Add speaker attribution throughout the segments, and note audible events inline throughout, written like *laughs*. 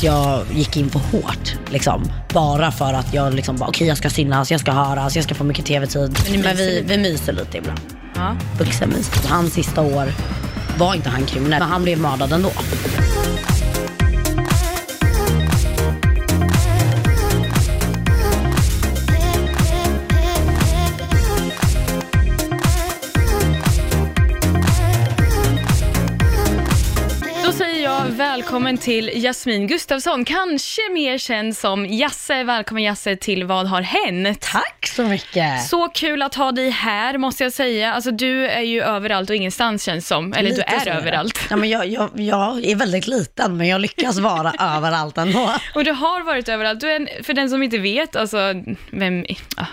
Speaker 1: Jag gick in för hårt, liksom. Bara för att jag liksom bara, okej jag ska synas, jag ska höras, jag ska få mycket tv-tid.
Speaker 2: Men
Speaker 1: Men, vi, vi myser lite ibland.
Speaker 2: Ja.
Speaker 1: Vuxenmys. Hans sista år var inte han kriminell, men han blev mördad ändå.
Speaker 2: Välkommen till Jasmin Gustafsson, kanske mer känd som Jasse. Välkommen Jasse till Vad har hänt?
Speaker 1: Tack så mycket.
Speaker 2: Så kul att ha dig här måste jag säga. Alltså du är ju överallt och ingenstans känns som. Eller
Speaker 1: Lite
Speaker 2: du är överallt.
Speaker 1: Ja, men jag, jag, jag är väldigt liten, men jag lyckas vara *laughs* överallt ändå.
Speaker 2: Och du har varit överallt. Du är en, för den som inte vet, alltså vem,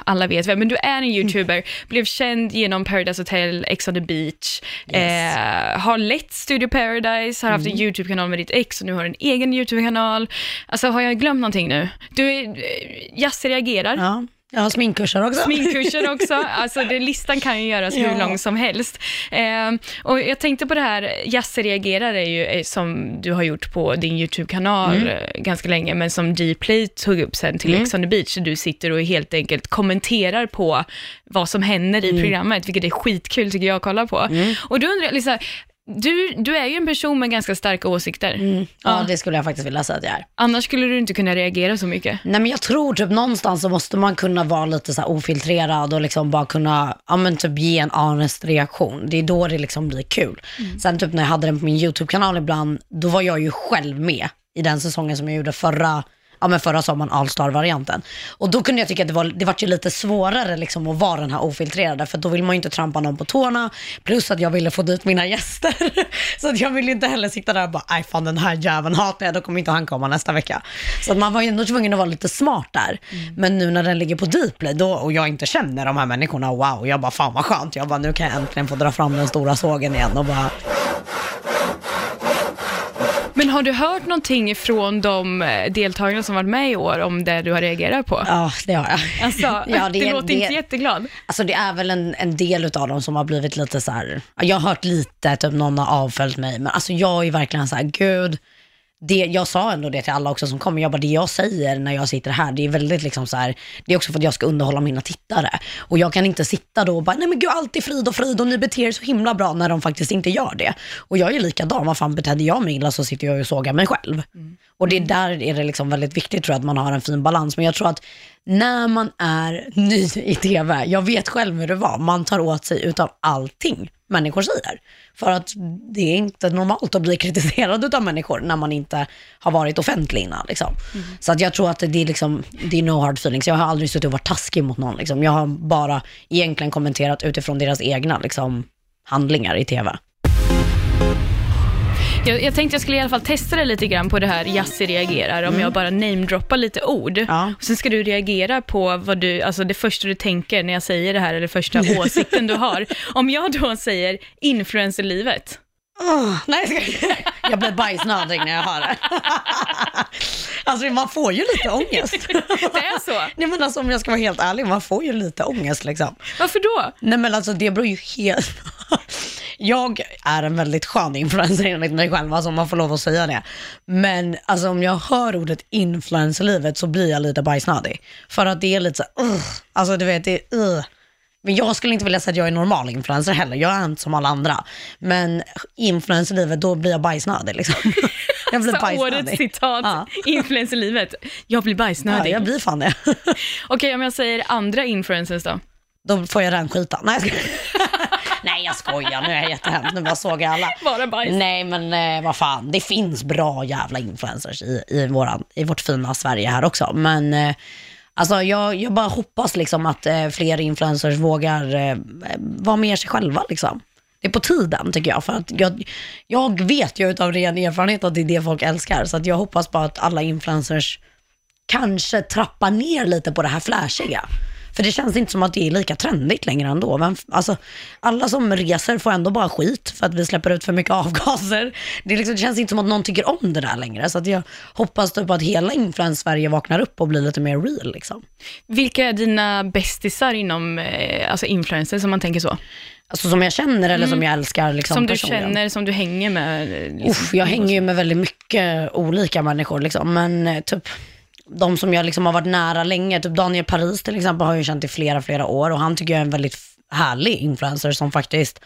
Speaker 2: alla vet vem, men du är en YouTuber, *laughs* blev känd genom Paradise Hotel, Ex on the beach,
Speaker 1: Yes.
Speaker 2: eh, har lett Studio Paradise, har haft en YouTube-kanal med ditt ex och nu har en egen YouTube-kanal. Alltså har jag glömt någonting nu? Du eh, Jasse reagerar.
Speaker 1: Ja, jag har sminkkurser också.
Speaker 2: Sminkkurser också. *laughs* Alltså det, listan kan ju göras hur lång som helst. Eh, och jag tänkte på det här, Jasse reagerar är ju eh, som du har gjort på din YouTube-kanal
Speaker 1: Mm.
Speaker 2: eh, ganska länge, men som Dplay tog upp sen till Ex on the beach, du sitter och helt enkelt kommenterar på vad som händer
Speaker 1: Mm.
Speaker 2: i programmet, vilket är skitkul tycker jag att kolla på. Och då undrar jag, Lisa, du, du är ju en person med ganska starka åsikter.
Speaker 1: Mm. Ja, det skulle jag faktiskt vilja säga att jag är.
Speaker 2: Annars skulle du inte kunna reagera så mycket.
Speaker 1: Nej men jag tror typ någonstans så måste man kunna vara lite så ofiltrerad och liksom bara kunna, ja men typ ge en honest reaktion. Det är då det liksom blir kul. Sen typ när jag hade den på min YouTube-kanal ibland, då var jag ju själv med i den säsongen som jag gjorde förra, ja men förra sommaren, All-star-varianten. Och då kunde jag tycka att det var, det var ju lite svårare liksom att vara den här ofiltrerade, för då vill man ju inte trampa någon på tårna, plus att jag ville få dit mina gäster. *laughs* så att jag ville inte heller sitta där och bara, nej fan den här jäveln hatar jag, då kommer inte han komma nästa vecka. Så att man var ju ändå tvungen att vara lite smart där. Men nu när den ligger på Dplay då, och jag inte känner de här människorna, wow, jag bara fan vad skönt. Jag bara nu kan jag äntligen få dra fram den stora sågen igen och bara,
Speaker 2: Men har du hört någonting från de eh, deltagarna som varit med i år om det du har reagerat på?
Speaker 1: ja det har jag.
Speaker 2: Alltså, *laughs*
Speaker 1: Ja,
Speaker 2: det,
Speaker 1: är-
Speaker 2: låter
Speaker 1: det-
Speaker 2: inte jätteglad.
Speaker 1: Alltså det är väl en, en del av dem som har blivit lite så här. jag har hört lite, typ någon har avföljt mig, men alltså jag är verkligen så här, gud, det, jag sa ändå det till alla också som kommer, jag bara det jag säger när jag sitter här, det är väldigt liksom så här, det är också för att jag ska underhålla mina tittare. Och jag kan inte sitta då och bara, nej men gud allt är frid och frid och ni beter er så himla bra när de faktiskt inte gör det. Och jag är likadan, vad fan betedde jag mig illa så sitter jag och sågar mig själv. Och det är där är det liksom väldigt viktigt tror jag att man har en fin balans. Men jag tror att när man är ny i TV, jag vet själv hur det var, man tar åt sig utav allting människor säger. För att det är inte normalt att bli kritiserad utav människor när man inte har varit offentlig innan. Liksom. Så att jag tror att det är, liksom, det är no hard feelings. Jag har aldrig suttit och varit taskig mot någon. Liksom. Jag har bara egentligen kommenterat utifrån deras egna liksom, handlingar i TV.
Speaker 2: Jag, jag tänkte jag skulle i alla fall testa det lite grann på det här Jassi reagerar, om jag bara namedroppar lite ord.
Speaker 1: Ja.
Speaker 2: Och sen ska du reagera på vad du, alltså det första du tänker när jag säger det här, eller första *laughs* åsikten du har. Om jag då säger influencerlivet,
Speaker 1: Oh, nej, jag blir bajsnödig när jag hör det. *laughs* alltså man får ju lite ångest. *laughs*
Speaker 2: det är så.
Speaker 1: Nej men alltså om jag ska vara helt ärlig, man får ju lite ångest liksom.
Speaker 2: Varför då?
Speaker 1: Nej men alltså det beror ju helt... jag är en väldigt skön influencer enligt mig själv, alltså om man får lov att säga det. Men alltså om jag hör ordet influencerlivet så blir jag lite bajsnödig. För att det är lite så, uh, alltså du vet, det är uh. Men jag skulle inte vilja säga att jag är normal influencer heller, jag är inte som alla andra. Men influencerlivet, då blir jag bajsnödig liksom. *laughs* jag blir
Speaker 2: Så årets citat,
Speaker 1: Ja.
Speaker 2: influencerlivet. Jag blir
Speaker 1: Ja,
Speaker 2: bajsnödig.
Speaker 1: jag blir fan det. *laughs*
Speaker 2: Okej, om jag säger andra influencers då?
Speaker 1: Då får jag rännskita. Nej, jag skojar. *laughs* Nej, jag skojar. Nu är jag jättehemskt. Nu bara såg jag alla.
Speaker 2: Bara bajs.
Speaker 1: Nej, men eh, vad fan. Det finns bra jävla influencers i, i, våran, i vårt fina Sverige här också. Men eh, alltså, jag, jag bara hoppas liksom att eh, fler influencers vågar eh, vara mer sig själva. Liksom. Det är på tiden tycker jag. För att jag, jag vet ju utav ren erfarenhet att det är det folk älskar. Så att jag hoppas bara att alla influencers kanske trappar ner lite på det här flashiga. För det känns inte som att det är lika trendigt längre ändå. Men, alltså, alla som reser får ändå bara skit för att vi släpper ut för mycket *laughs* avgaser. Det, liksom, det känns inte som att någon tycker om det där längre. Så att jag hoppas typ att hela Influens-Sverige vaknar upp och blir lite mer real. Liksom.
Speaker 2: Vilka är dina bästisar inom eh, alltså influencers, om man tänker så?
Speaker 1: Alltså som jag känner eller som jag älskar liksom,
Speaker 2: Mm. Som du
Speaker 1: personligen.
Speaker 2: känner, som du hänger med? eh, Liksom.
Speaker 1: Uff, jag hänger ju med väldigt mycket olika människor liksom, men eh, typ de som jag liksom har varit nära länge, typ Daniel Paris till exempel har jag känt i flera, flera år och han tycker jag är en väldigt härlig influencer som faktiskt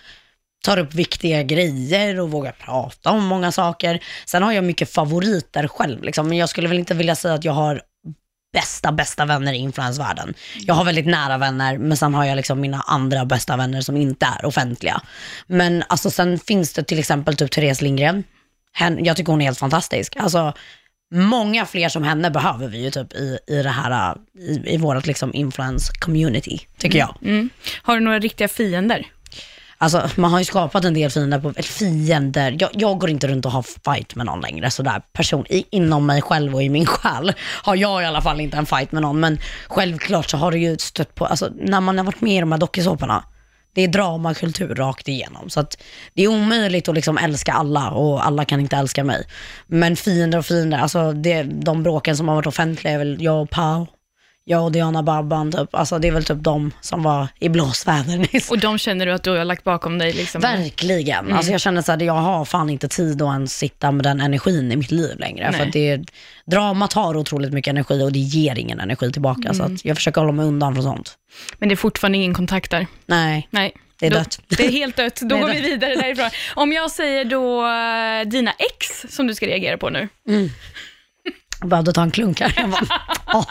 Speaker 1: tar upp viktiga grejer och vågar prata om många saker. Sen har jag mycket favoriter själv, liksom, men jag skulle väl inte vilja säga att jag har bästa, bästa vänner i influensvärlden. Jag har väldigt nära vänner, men sen har jag liksom mina andra bästa vänner som inte är offentliga. Men alltså sen finns det till exempel typ Therese Lindgren. Hen, jag tycker hon är helt fantastisk. Alltså, många fler som henne behöver vi ju typ i, i det här, i, i vårt liksom influence community, tycker jag.
Speaker 2: Mm. Har du några riktiga fiender?
Speaker 1: Alltså man har ju skapat en del fiender, på, fiender. Jag, jag går inte runt och har fight med någon längre. Sådär person, i, inom mig själv och i min *laughs* själ har jag i alla fall inte en fight med någon. Men självklart så har det ju stött på, alltså när man har varit med i de här dokusåporna, det är dramakultur rakt igenom. Så att det är omöjligt att liksom älska alla och alla kan inte älska mig. Men fiender och fiender, alltså det, de bråken som har varit offentliga är väl jag och Pau, jag och Diana Babban typ. Alltså det är väl typ de som var i blåsväder nyss.
Speaker 2: Och de känner du att du har lagt bakom dig? Liksom.
Speaker 1: Verkligen. Alltså jag känner så här, jag har fan inte tid att ens sitta med den energin i mitt liv längre.
Speaker 2: Nej.
Speaker 1: För att det, dramat har otroligt mycket energi och det ger ingen energi tillbaka. Så att jag försöker hålla mig undan från sånt.
Speaker 2: Men det är fortfarande ingen kontakt där?
Speaker 1: Nej,
Speaker 2: Nej.
Speaker 1: Det är
Speaker 2: Då-
Speaker 1: dött.
Speaker 2: Det är helt dött. Då *laughs* går vi vidare därifrån. Om jag säger då eh, dina ex som du ska reagera på nu.
Speaker 1: jag behövde ta en klunk här. Jag bara, *laughs*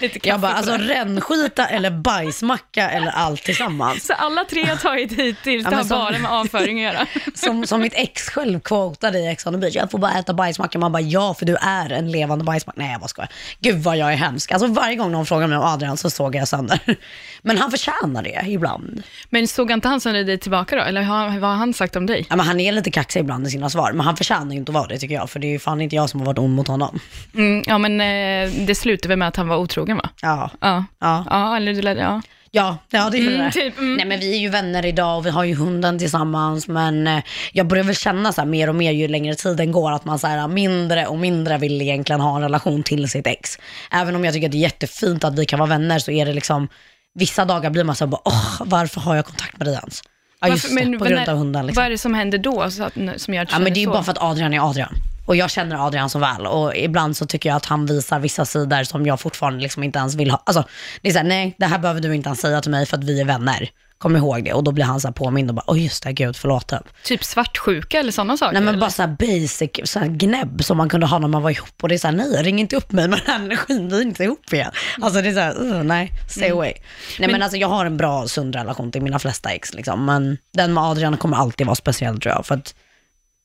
Speaker 2: kaffe
Speaker 1: jag bara alltså rännskita eller bajsmacka eller allt tillsammans.
Speaker 2: Så alla tre har tagit hittills,
Speaker 1: Ja,
Speaker 2: det har
Speaker 1: som-
Speaker 2: bara med avföring att göra. *laughs*
Speaker 1: Som, som mitt ex själv quotade i Ex on the beach. Jag får bara äta bajsmacka. Man bara, ja för du är en levande bajsmacka. Nej jag bara skojar. Gud vad jag är hemsk. Alltså varje gång någon frågar mig om Adrian så såg jag sönder. *laughs* Men han förtjänar det ibland.
Speaker 2: Men såg inte han sönder dig tillbaka då? Eller vad har han sagt om dig?
Speaker 1: Ja, men han är lite kaxig ibland i sina svar, men han förtjänar ju inte att vara det tycker jag. För det är ju fan inte jag som har varit ond mot honom.
Speaker 2: Mm, ja, men eh, det slutade väl med att han var otrogen va?
Speaker 1: Ja,
Speaker 2: Ja.
Speaker 1: ja,
Speaker 2: Ja, eller ja.
Speaker 1: ja, ja det är
Speaker 2: Mm,
Speaker 1: det.
Speaker 2: typ, mm.
Speaker 1: Nej men vi är ju vänner idag och vi har ju hunden tillsammans. Men eh, jag börjar väl känna så mer och mer ju längre tiden går att man så här, mindre och mindre vill egentligen ha en relation till sitt ex. Även om jag tycker att det är jättefint att vi kan vara vänner så är det liksom, vissa dagar blir man så här, bara, åh varför har jag kontakt med dig ens? Ja just
Speaker 2: Varför-
Speaker 1: det, på grund
Speaker 2: när-
Speaker 1: av hunden liksom.
Speaker 2: Vad är det som händer då så att, som gör att
Speaker 1: Ja men det är ju bara för att Adrian är Adrian. Och jag känner Adrian så väl och ibland så tycker jag att han visar vissa sidor som jag fortfarande liksom inte ens vill ha. Alltså det är såhär, nej det här behöver du inte ens säga till mig för att vi är vänner. Kom ihåg det. Och då blir han så här påmind och bara, oj just det, gud förlåt. Typ.
Speaker 2: Typ svartsjuka eller sådana saker?
Speaker 1: Nej men
Speaker 2: eller?
Speaker 1: bara så basic så gnäbb som man kunde ha när man var ihop. Och det är såhär, nej ring inte upp mig med den här energin, vi är inte ihop igen. Alltså det är såhär, uh, nej, stay away. Nej men, alltså jag har en bra sund relation till mina flesta ex liksom. Men den med Adrian kommer alltid vara speciell tror jag. För att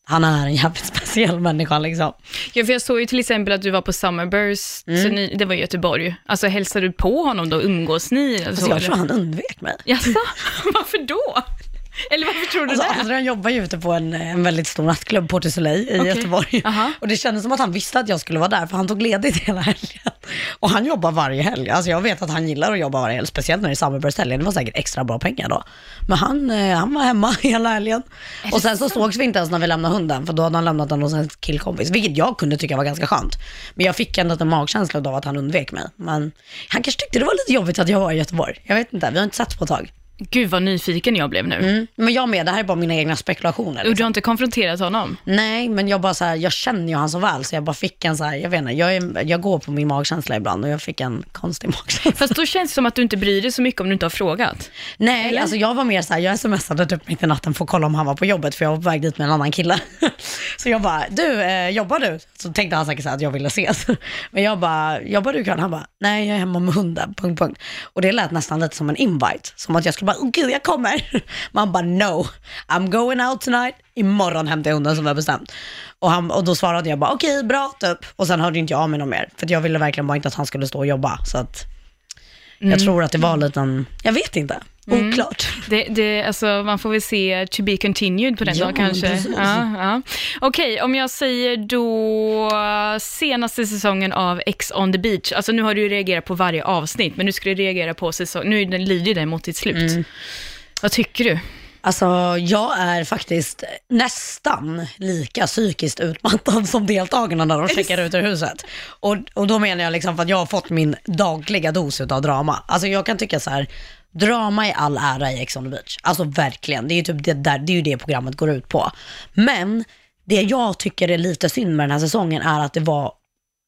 Speaker 1: han är en jävligt *laughs* speciell människa liksom.
Speaker 2: Ja, för jag såg ju till exempel att du var på Summerburst,
Speaker 1: Mm.
Speaker 2: så ni, det var i Göteborg. Alltså hälsade du på honom då? Umgås ni?
Speaker 1: Alltså
Speaker 2: så,
Speaker 1: jag tror han undvek mig.
Speaker 2: Jaså? *laughs* Varför då? Eller varför tror du
Speaker 1: Alltså,
Speaker 2: det?
Speaker 1: Adrian jobbar ju ute på en, en väldigt stor nattklubb, Port du Soleil i
Speaker 2: Okej.
Speaker 1: Göteborg.
Speaker 2: Aha.
Speaker 1: Och det kändes som att han visste att jag skulle vara där, för han tog ledigt hela helgen. Och han jobbar varje helg. Alltså jag vet att han gillar att jobba varje helg, speciellt när det är Summerburst-helgen. Det var säkert extra bra pengar då. Men han, eh, han var hemma *laughs* hela helgen. Och sen så sågs vi inte ens när vi lämnade hunden, för då hade han lämnat den hos en killkompis. Vilket jag kunde tycka var ganska skönt. Men jag fick ändå en magkänsla av att han undvek mig. Men han kanske tyckte det var lite jobbigt att jag var i Göteborg. Jag vet inte, vi har inte sett på ett tag.
Speaker 2: Gud vad nyfiken jag blev nu.
Speaker 1: Mm. Men jag med, det här är bara mina egna spekulationer.
Speaker 2: Och du har inte konfronterat honom?
Speaker 1: Nej, men jag bara så här, jag känner ju han så väl så jag bara fick en så här, jag vet inte, jag, är, jag går på min magkänsla ibland och jag fick en konstig *laughs* magkänsla.
Speaker 2: Fast då känns det som att du inte bryr dig så mycket om du inte har frågat.
Speaker 1: Nej,
Speaker 2: Eller?
Speaker 1: alltså jag var mer så här, jag smsade typ mitt i natten för att kolla om han var på jobbet för jag var på väg dit med en annan kille. *laughs* Så jag bara, du, eh, jobbar du? Så tänkte han säkert så här att jag ville ses. *laughs* Men jag bara, jobbar du ikväll? Han bara, nej jag är hemma med hunden, punkt, punkt. Och det lät nästan lite som en invite, som att jag skulle bara, gud jag kommer. *laughs* Man bara, no, I'm going out tonight, imorgon hämtar jag hunden som vi har bestämt. Och, han, och då svarade jag bara, okej bra typ. Och sen hörde inte jag av mig någon mer, för att jag ville verkligen bara inte att han skulle stå och jobba. Så att jag tror att det var lite en, jag vet inte, oklart.
Speaker 2: Det, det, alltså, man får väl se to be continued på den
Speaker 1: Ja,
Speaker 2: då kanske. Ja, ja. Okej, om jag säger då senaste säsongen av X on the beach. Alltså nu har du ju reagerat på varje avsnitt, men nu ska du reagera på säsong, nu lider den mot sitt slut.
Speaker 1: Mm.
Speaker 2: Vad tycker du?
Speaker 1: Alltså jag är faktiskt nästan lika psykiskt utmattad *laughs* som deltagarna när de checkar ut ur huset. Och, och då menar jag liksom för att jag har fått min dagliga dos av drama. Alltså jag kan tycka så här, drama är all ära i Ex on the beach. Alltså verkligen, det är ju typ det, där, det, är ju det programmet går ut på. Men det jag tycker är lite synd med den här säsongen är att det var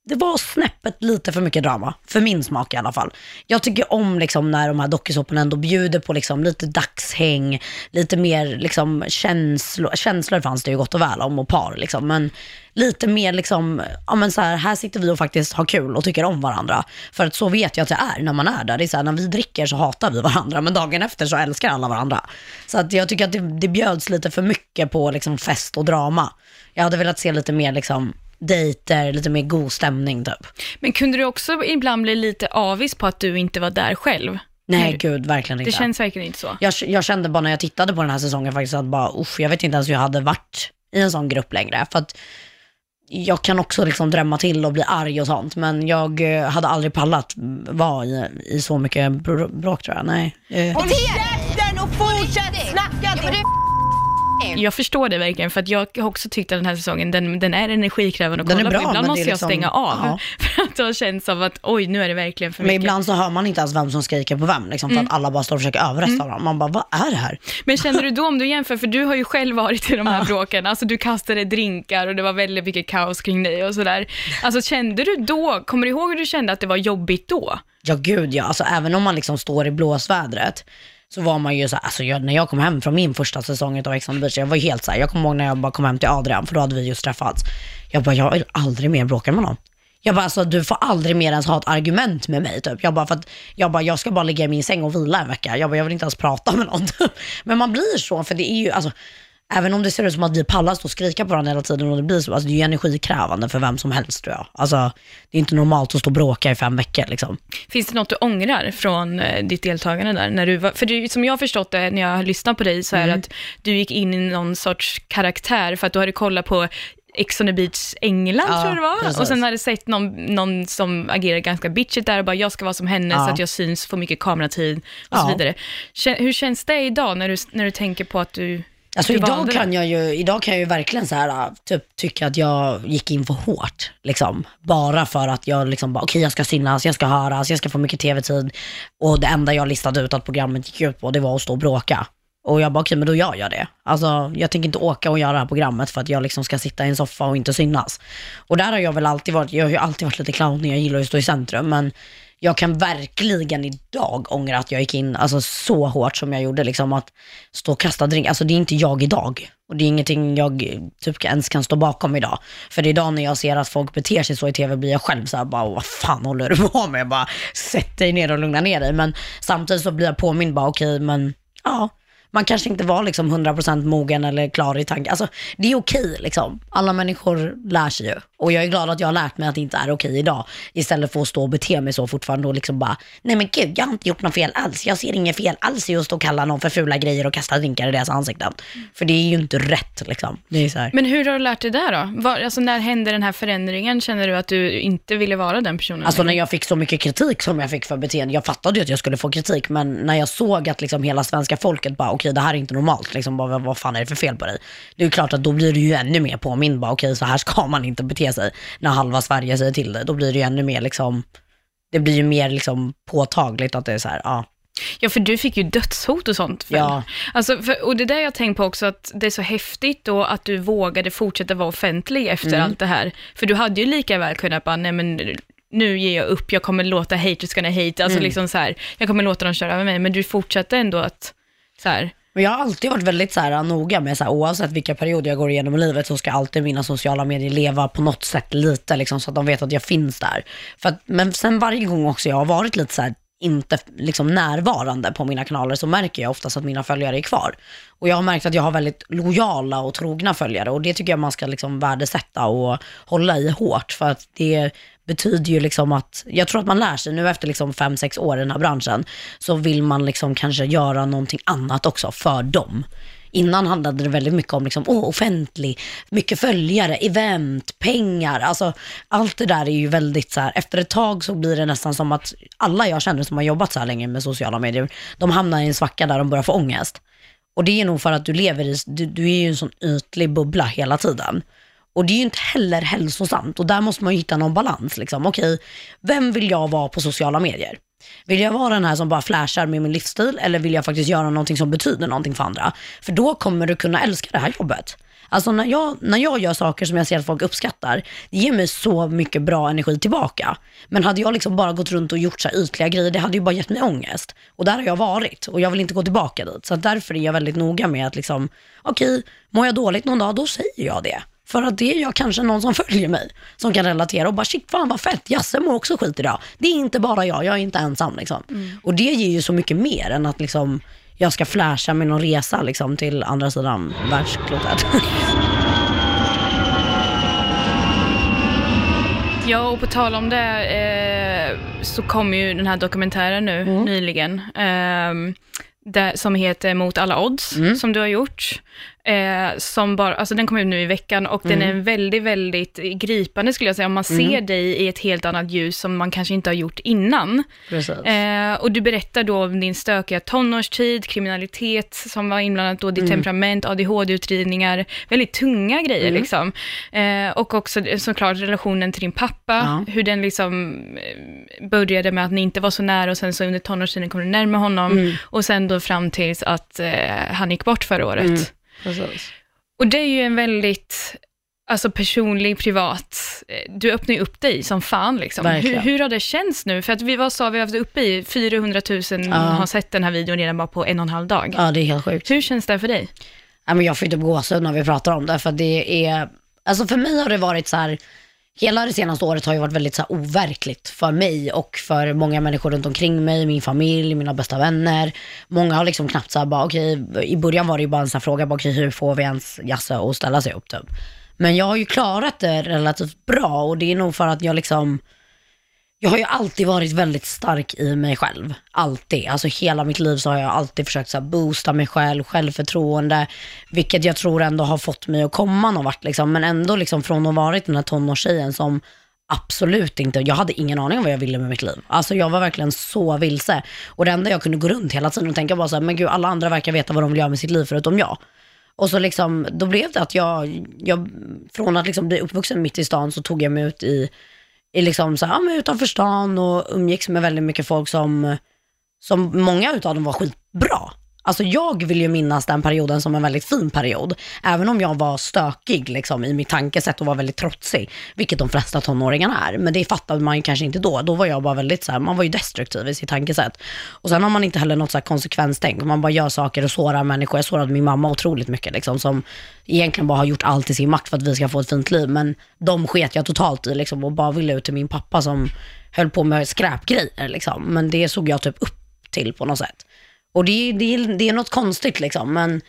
Speaker 1: det var snäppet lite för mycket drama, för min smak i alla fall. Jag tycker om liksom när de här dokusåporna ändå bjuder på liksom lite dagshäng, lite mer liksom känslor, känslor fanns det ju gott och väl om och par liksom, men lite mer liksom, ja men så här, här sitter vi och faktiskt har kul och tycker om varandra. För att så vet jag att det är när man är där. Det är så här, när vi dricker så hatar vi varandra, men dagen efter så älskar alla varandra. Så att jag tycker att det, det bjöds lite för mycket på liksom fest och drama. Jag hade velat se lite mer liksom dejter, lite mer god stämning typ.
Speaker 2: Men kunde du också ibland bli lite avis på att du inte var där själv?
Speaker 1: Nej
Speaker 2: Du-
Speaker 1: gud, verkligen inte.
Speaker 2: Det känns verkligen inte så.
Speaker 1: jag, jag kände bara när jag tittade på den här säsongen faktiskt att bara, usch, jag vet inte ens hur jag hade varit i en sån grupp längre. För att jag kan också liksom drömma till och bli arg och sånt, men jag eh, hade aldrig pallat vara i, i så mycket br- bråk tror jag. Nej. Eh,
Speaker 3: Håll käften och fortsätt snacka din
Speaker 2: Jag förstår det verkligen, för att jag har också tyckt att den här säsongen, den, den är energikrävande att
Speaker 1: Den
Speaker 2: kolla
Speaker 1: bra,
Speaker 2: på. Ibland
Speaker 1: men
Speaker 2: måste
Speaker 1: är
Speaker 2: jag
Speaker 1: liksom-
Speaker 2: stänga av,
Speaker 1: ja. *laughs*
Speaker 2: för att det har känts av att oj, nu är det verkligen för
Speaker 1: Men
Speaker 2: mycket.
Speaker 1: ibland så hör man inte ens vem som skriker på vem, liksom, för att alla bara står och försöker överrösta varandra. Man bara, vad är det här?
Speaker 2: Men känner du då, om du jämför, för du har ju själv varit i de här bråken, alltså du kastade drinkar och det var väldigt mycket kaos kring dig och sådär. Alltså kände du då, kommer du ihåg hur du kände att det var jobbigt då?
Speaker 1: Ja gud ja, alltså även om man liksom står i blåsvädret så var man ju så alltså jag, när jag kom hem från min första säsong av Ex on the beach, jag var helt så här, jag kommer ihåg när jag bara kom hem till Adrian, för då hade vi just träffats. Jag bara, jag vill aldrig mer bråka med någon. Jag bara, alltså du får aldrig mer ens ha ett argument med mig typ. Jag bara, för att, jag bara, jag ska bara ligga i min säng och vila en vecka. Jag bara, jag vill inte ens prata med någon. typ. Men man blir så, för det är ju, alltså, även om det ser ut som att vi pallar stå och skrika på varandra hela tiden och det blir så, alltså det är ju energikrävande för vem som helst tror jag. Alltså, det är inte normalt att stå och bråka i fem veckor liksom.
Speaker 2: Finns det något du ångrar från eh, ditt deltagande där? När du var, för det, som jag har förstått det när jag har lyssnat på dig så är det att du gick in i någon sorts karaktär för att du hade kollat på Ex on the beach England
Speaker 1: Ja,
Speaker 2: tror jag det var.
Speaker 1: precis.
Speaker 2: Och sen hade sett någon, någon som agerar ganska bitchigt där och bara jag ska vara som henne
Speaker 1: Ja.
Speaker 2: så att jag syns, får mycket kameratid och så
Speaker 1: Ja.
Speaker 2: vidare. Kä- Hur känns det idag när du, när du tänker på att du
Speaker 1: Alltså idag kan, jag ju, idag kan jag ju verkligen så här, äh, typ, tycka att jag gick in för hårt. Liksom. Bara för att jag liksom bara, okej jag ska synas, jag ska höras, jag ska få mycket tv-tid. Och det enda jag listade ut att programmet gick ut på, det var att stå och bråka. Och jag bara, okej men då gör jag det. Alltså jag tänker inte åka och göra det här programmet för att jag liksom ska sitta i en soffa och inte synas. Och där har jag väl alltid varit, jag har ju alltid varit lite clownig, jag gillar ju att stå i centrum. Men jag kan verkligen idag ångra att jag gick in alltså, så hårt som jag gjorde. Liksom att stå och kasta drink. Alltså det är inte jag idag. Och det är ingenting jag typ ens kan stå bakom idag. För idag när jag ser att folk beter sig så i tv blir jag själv så här bara, vad fan håller du på med? Bara sätt dig ner och lugna ner dig. Men samtidigt så blir jag påmind bara, okej men ja. Man kanske inte var liksom 100% mogen eller klar i tanken. Alltså, det är okej liksom. Alla människor lär sig ju. Och jag är glad att jag har lärt mig att det inte är okej idag. Istället för att stå och bete mig så fortfarande och liksom bara, nej men gud, jag har inte gjort något fel alls. Jag ser inget fel alls i att stå och kalla någon för fula grejer och kasta drinkar i deras ansikten. För det är ju inte rätt liksom. Det är så här.
Speaker 2: Men hur har du lärt dig det då? Var, alltså, när hände den här förändringen? Känner du att du inte ville vara den personen?
Speaker 1: Alltså när jag fick så mycket kritik som jag fick för beteende, jag fattade ju att jag skulle få kritik, men när jag såg att liksom hela svenska folket bara, okej det här är inte normalt, liksom, vad, vad fan är det för fel på dig? Det är klart att då blir du ju ännu mer påmind, bara okej så här ska man inte bete sig när halva Sverige säger till dig. Då blir det ju ännu mer liksom, det blir ju mer liksom påtagligt att det är så här, ja.
Speaker 2: Ja, för du fick ju dödshot och sånt. väl?
Speaker 1: Ja.
Speaker 2: Alltså, för, och det där jag tänkt på också, att det är så häftigt då att du vågade fortsätta vara offentlig efter
Speaker 1: Mm.
Speaker 2: allt det här. För du hade ju lika väl kunnat bara, nej men nu ger jag upp, jag kommer låta haters gonna hate,
Speaker 1: Mm.
Speaker 2: alltså liksom så här, jag kommer låta dem köra över mig, men du fortsatte ändå att, så här,
Speaker 1: Men jag har alltid varit väldigt så här, äh, noga med så här, oavsett vilka perioder jag går igenom i livet så ska alltid mina sociala medier leva på något sätt lite liksom, så att de vet att jag finns där. För att, men sen varje gång också jag har varit lite så här inte liksom närvarande på mina kanaler så märker jag oftast att mina följare är kvar. Och jag har märkt att jag har väldigt lojala och trogna följare och det tycker jag man ska liksom värdesätta och hålla i hårt för att det betyder ju liksom att, jag tror att man lär sig nu efter liksom fem sex år i den här branschen, så vill man liksom kanske göra någonting annat också för dem. Innan handlade det väldigt mycket om liksom, oh, offentlig, mycket följare, event, pengar. Alltså, allt det där är ju väldigt så här, efter ett tag så blir det nästan som att alla jag känner som har jobbat så här länge med sociala medier, de hamnar i en svacka där de börjar få ångest. Och det är nog för att du lever i, du, du är ju en sån ytlig bubbla hela tiden. Och det är ju inte heller hälsosamt och där måste man ju hitta någon balans. Liksom. Okej, vem vill jag vara på sociala medier? Vill jag vara den här som bara flashar med min livsstil eller vill jag faktiskt göra någonting som betyder någonting för andra? För då kommer du kunna älska det här jobbet. Alltså när jag, när jag gör saker som jag ser att folk uppskattar, det ger mig så mycket bra energi tillbaka. Men hade jag liksom bara gått runt och gjort så här ytliga grejer, det hade ju bara gett mig ångest. Och där har jag varit och jag vill inte gå tillbaka dit. Så därför är jag väldigt noga med att liksom, okej, mår jag dåligt någon dag, då säger jag det. För att det är jag kanske någon som *laughs* följer mig, som kan relatera och bara shit fan vad fett, Jasse mår också skit idag. Det är inte bara jag, jag är inte ensam liksom. Och det ger ju så mycket mer än att liksom jag ska flasha med någon resa liksom, till andra sidan världsklotet. *laughs*
Speaker 2: Ja, och på tal om det eh, så kom ju den här dokumentären nu nyligen, eh, där, som heter Mot alla odds, som du har gjort. Eh, som bara, alltså den kom ut nu i veckan och den är väldigt, väldigt gripande skulle jag säga, om man ser dig i ett helt annat ljus som man kanske inte har gjort innan. Eh, och du berättar då om din stökiga tonårstid, kriminalitet som var inblandat då, ditt temperament, ADHD-utredningar, väldigt tunga grejer liksom. Eh, och också såklart relationen till din pappa,
Speaker 1: Ja.
Speaker 2: hur den liksom eh, började med att ni inte var så nära och sen så under tonårstiden kom du närmare honom och sen då fram tills att eh, han gick bort förra året.
Speaker 1: Precis.
Speaker 2: Och det är ju en väldigt alltså personlig, privat, eh, du öppnar ju upp dig som fan liksom. Hur, hur har det känts nu? För att vi, vad sa vi, haft uppe i 400 000 har sett den här videon redan bara på en och en halv dag.
Speaker 1: Ja, det är helt sjukt.
Speaker 2: Hur känns det för dig?
Speaker 1: Ja, men jag får ju typ gåshud när vi pratar om det, för det är, alltså för mig har det varit så här, hela det senaste året har ju varit väldigt så här overkligt för mig och för många människor runt omkring mig, min familj, mina bästa vänner. Många har liksom knappt så här bara, i början var det ju bara en sån här fråga, bara, okay, hur får vi ens Jasse att ställa sig upp typ. Men jag har ju klarat det relativt bra och det är nog för att jag liksom, jag har ju alltid varit väldigt stark i mig själv. Alltid. Alltså hela mitt liv så har jag alltid försökt så här, boosta mig själv, självförtroende. Vilket jag tror ändå har fått mig att komma någon vart liksom. Men ändå liksom från att ha varit den här tonårstjejen som absolut inte, jag hade ingen aning om vad jag ville med mitt liv. Alltså jag var verkligen så vilse. Och det enda jag kunde gå runt hela tiden och tänka var så här, men gud alla andra verkar veta vad de vill göra med sitt liv förutom jag. Och så liksom, då blev det att jag, jag från att liksom bli uppvuxen mitt i stan så tog jag mig ut i i liksom så här, ja, men utanför stan och umgicks med väldigt mycket folk som, som många utav dem var skitbra. Alltså jag vill ju minnas den perioden som en väldigt fin period. Även om jag var stökig liksom, i mitt tankesätt och var väldigt trotsig. Vilket de flesta tonåringarna är. Men det fattade man ju kanske inte då. Då var jag bara väldigt så här, man var ju destruktiv i sitt tankesätt. Och sen har man inte heller något så här konsekvenstänk. Man bara gör saker och sårar människor. Jag sårade min mamma otroligt mycket liksom, som egentligen bara har gjort allt i sin makt för att vi ska få ett fint liv. Men de sket jag totalt i liksom, och bara ville ut till min pappa som höll på med skräpgrejer. Liksom. Men det såg jag typ upp till på något sätt. Och det, det, det är något konstigt liksom, men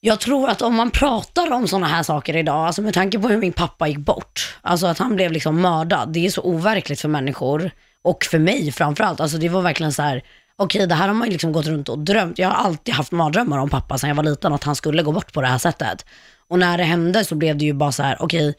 Speaker 1: jag tror att om man pratar om sådana här saker idag, alltså med tanke på hur min pappa gick bort, alltså att han blev liksom mördad, det är så overkligt för människor och för mig framförallt. Alltså det var verkligen så här, okej det här har man ju liksom gått runt och drömt. Jag har alltid haft mardrömmar om pappa sedan jag var liten, att han skulle gå bort på det här sättet. Och när det hände så blev det ju bara så här, okej,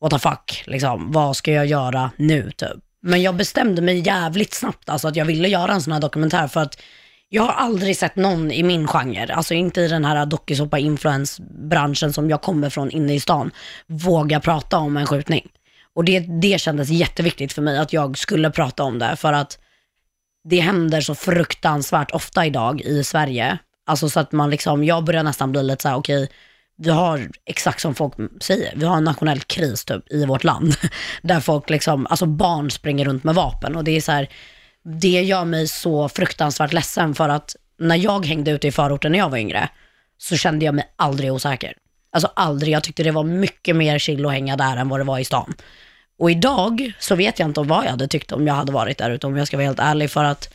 Speaker 1: what the fuck, liksom, vad ska jag göra nu typ? Men jag bestämde mig jävligt snabbt alltså att jag ville göra en sån här dokumentär för att jag har aldrig sett någon i min genre, alltså inte i den här dokusåpa-influensbranschen som jag kommer från inne i stan, våga prata om en skjutning. Och det, det kändes jätteviktigt för mig att jag skulle prata om det för att det händer så fruktansvärt ofta idag i Sverige. Alltså så att man liksom, jag börjar nästan bli lite så här: okej, vi har exakt som folk säger, vi har en nationell kris typ i vårt land. *laughs* Där folk liksom, alltså barn springer runt med vapen och det är så här, det gör mig så fruktansvärt ledsen för att när jag hängde ute i förorten när jag var yngre så kände jag mig aldrig osäker. Alltså aldrig, jag tyckte det var mycket mer chill att hänga där än vad det var i stan. Och idag så vet jag inte vad jag hade tyckt om jag hade varit där ute, om jag ska vara helt ärlig, för att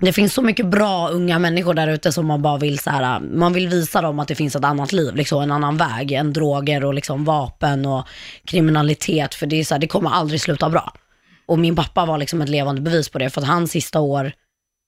Speaker 1: det finns så mycket bra unga människor där ute som man bara vill så här, man vill visa dem att det finns ett annat liv, liksom en annan väg än droger och liksom vapen och kriminalitet. För det är så här, det kommer aldrig sluta bra. Och min pappa var liksom ett levande bevis på det, för att hans sista år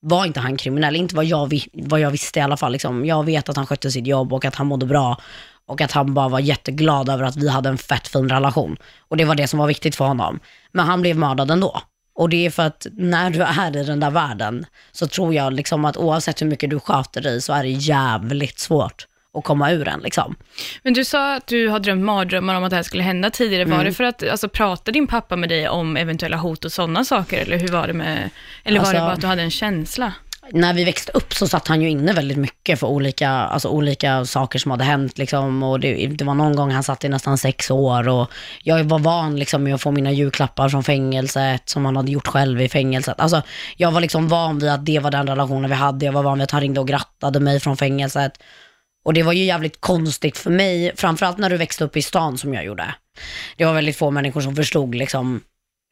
Speaker 1: var inte han kriminell, inte vad jag, vad jag visste i alla fall. Liksom. Jag vet att han skötte sitt jobb och att han mådde bra och att han bara var jätteglad över att vi hade en fett fin relation. Och det var det som var viktigt för honom. Men han blev mördad ändå. Och det är för att när du är i den där världen så tror jag liksom att oavsett hur mycket du sköter dig så är det jävligt svårt att komma ur den. Liksom.
Speaker 2: Men du sa att du har drömt mardrömmar om att det här skulle hända tidigare.
Speaker 1: Mm.
Speaker 2: Var det för att, alltså pratade din pappa med dig om eventuella hot och sådana saker? Eller hur var det med, eller var det
Speaker 1: Alltså-
Speaker 2: bara att du hade en känsla?
Speaker 1: När vi växte upp så satt han ju inne väldigt mycket för olika, alltså olika saker som hade hänt. Liksom. Och det, det var någon gång han satt i nästan sex år och jag var van liksom, med att få mina julklappar från fängelset som han hade gjort själv i fängelset. Alltså, jag var liksom van vid att det var den relationen vi hade. Jag var van vid att han ringde och grattade mig från fängelset. Och det var ju jävligt konstigt för mig, framförallt när du växte upp i stan som jag gjorde. Det var väldigt få människor som förstod liksom